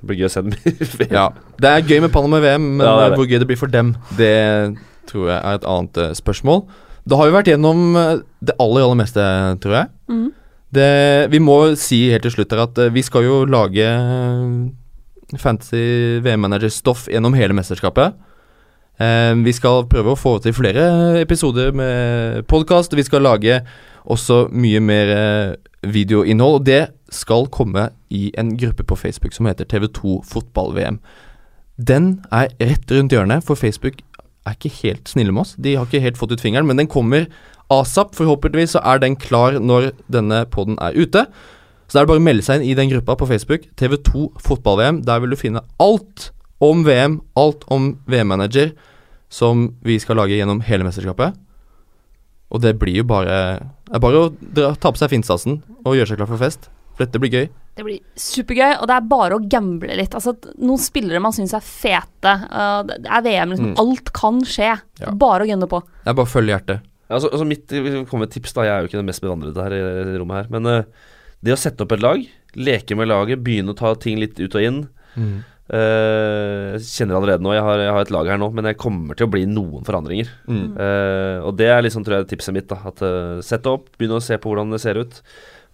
Det blir gøy å se dem i VM. Ja. Det er gøy med Panama i VM, men Ja, det eh, det. hvor gøy det blir for dem, det tror jeg er et annet spørsmål. Da har vi vært gjennom det aller, aller meste, tror jeg. Mhm. Det, vi må si helt til slutt her at eh, vi skal jo lage fantasy fancy VM-manager-stoff gjennom hele mesterskapet. Eh, vi skal prøve å få til flere episoder med podkast. Vi skal lage også mye mer eh, videoinnhold. Og det skal komme i en gruppe på Facebook som heter TV2 Fotball-VM. Den er rett rundt hjørnet, for Facebook er ikke helt snille med oss. De har ikke helt fått ut fingeren, men den kommer asap. Forhåpentligvis så er den klar når denne poden er ute. Så da er det bare å melde seg inn i den gruppa på Facebook. TV2 Fotball-VM. Der vil du finne alt om VM, alt om VM-manager, som vi skal lage gjennom hele mesterskapet. Og det blir jo bare Det er bare å dra, ta på seg finstasen og gjøre seg klar for fest. For dette blir gøy. Det blir supergøy, og det er bare å gamble litt. Altså, noen spillere man syns er fete. uh, det er VM, liksom. Mm. Alt kan skje. Ja. Bare å gunne på. Det er bare å følge hjertet. Altså, altså mitt, kommer med et tips, da. Jeg er jo ikke den mest bevandrede her i, rommet her. Men uh, Det å sette opp et lag, leke med laget, begynne å ta ting litt ut og inn eh, Jeg kjenner allerede nå, jeg har, jeg har et lag her nå, men jeg kommer til å bli noen forandringer. Mm. Uh, og det er liksom, tror jeg, tipset mitt. da At uh, Sett det opp, begynn å se på hvordan det ser ut.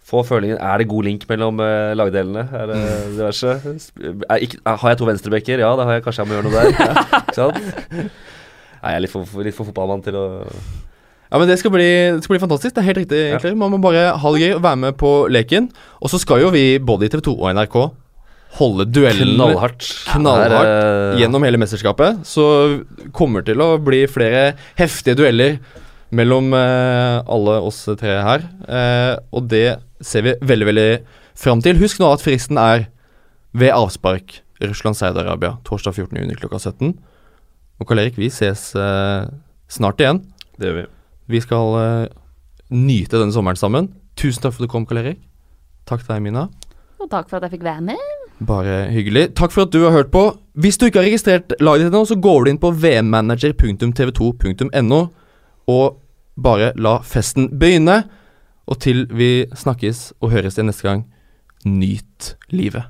Få følingen Er det god link mellom lagdelene? Er det diverse? Er, ikke, har jeg to venstrebekker? Ja, det har jeg kanskje jeg må gjøre noe der. Ja? Nei, jeg er litt for- litt for fotballmann til å Ja, men det skal, bli, det skal bli fantastisk. Det er helt riktig, egentlig. Man må bare ha det gøy og være med på leken. Og så skal jo vi, både i TV 2 og NRK, holde duellen Knallhardt. knallhardt er, eh, gjennom hele mesterskapet. Så kommer til å bli flere heftige dueller mellom eh, alle oss tre her. Eh, og det ser vi veldig, veldig fram til. Husk nå at fristen er ved avspark Russland-Saudi-Arabia torsdag 14.6 klokka 17. Og Karl Erik, vi ses eh, snart igjen. Det gjør vi. Vi skal uh, nyte denne sommeren sammen. Tusen takk for at du kom, Karl Erik. Takk til deg, Mina. Og takk for at jeg fikk være med. Bare hyggelig. Takk for at du har hørt på. Hvis du ikke har registrert laget ditt ennå, så går du inn på vmmanager.tv2.no og bare la festen begynne. Og til vi snakkes og høres igjen neste gang, nyt livet.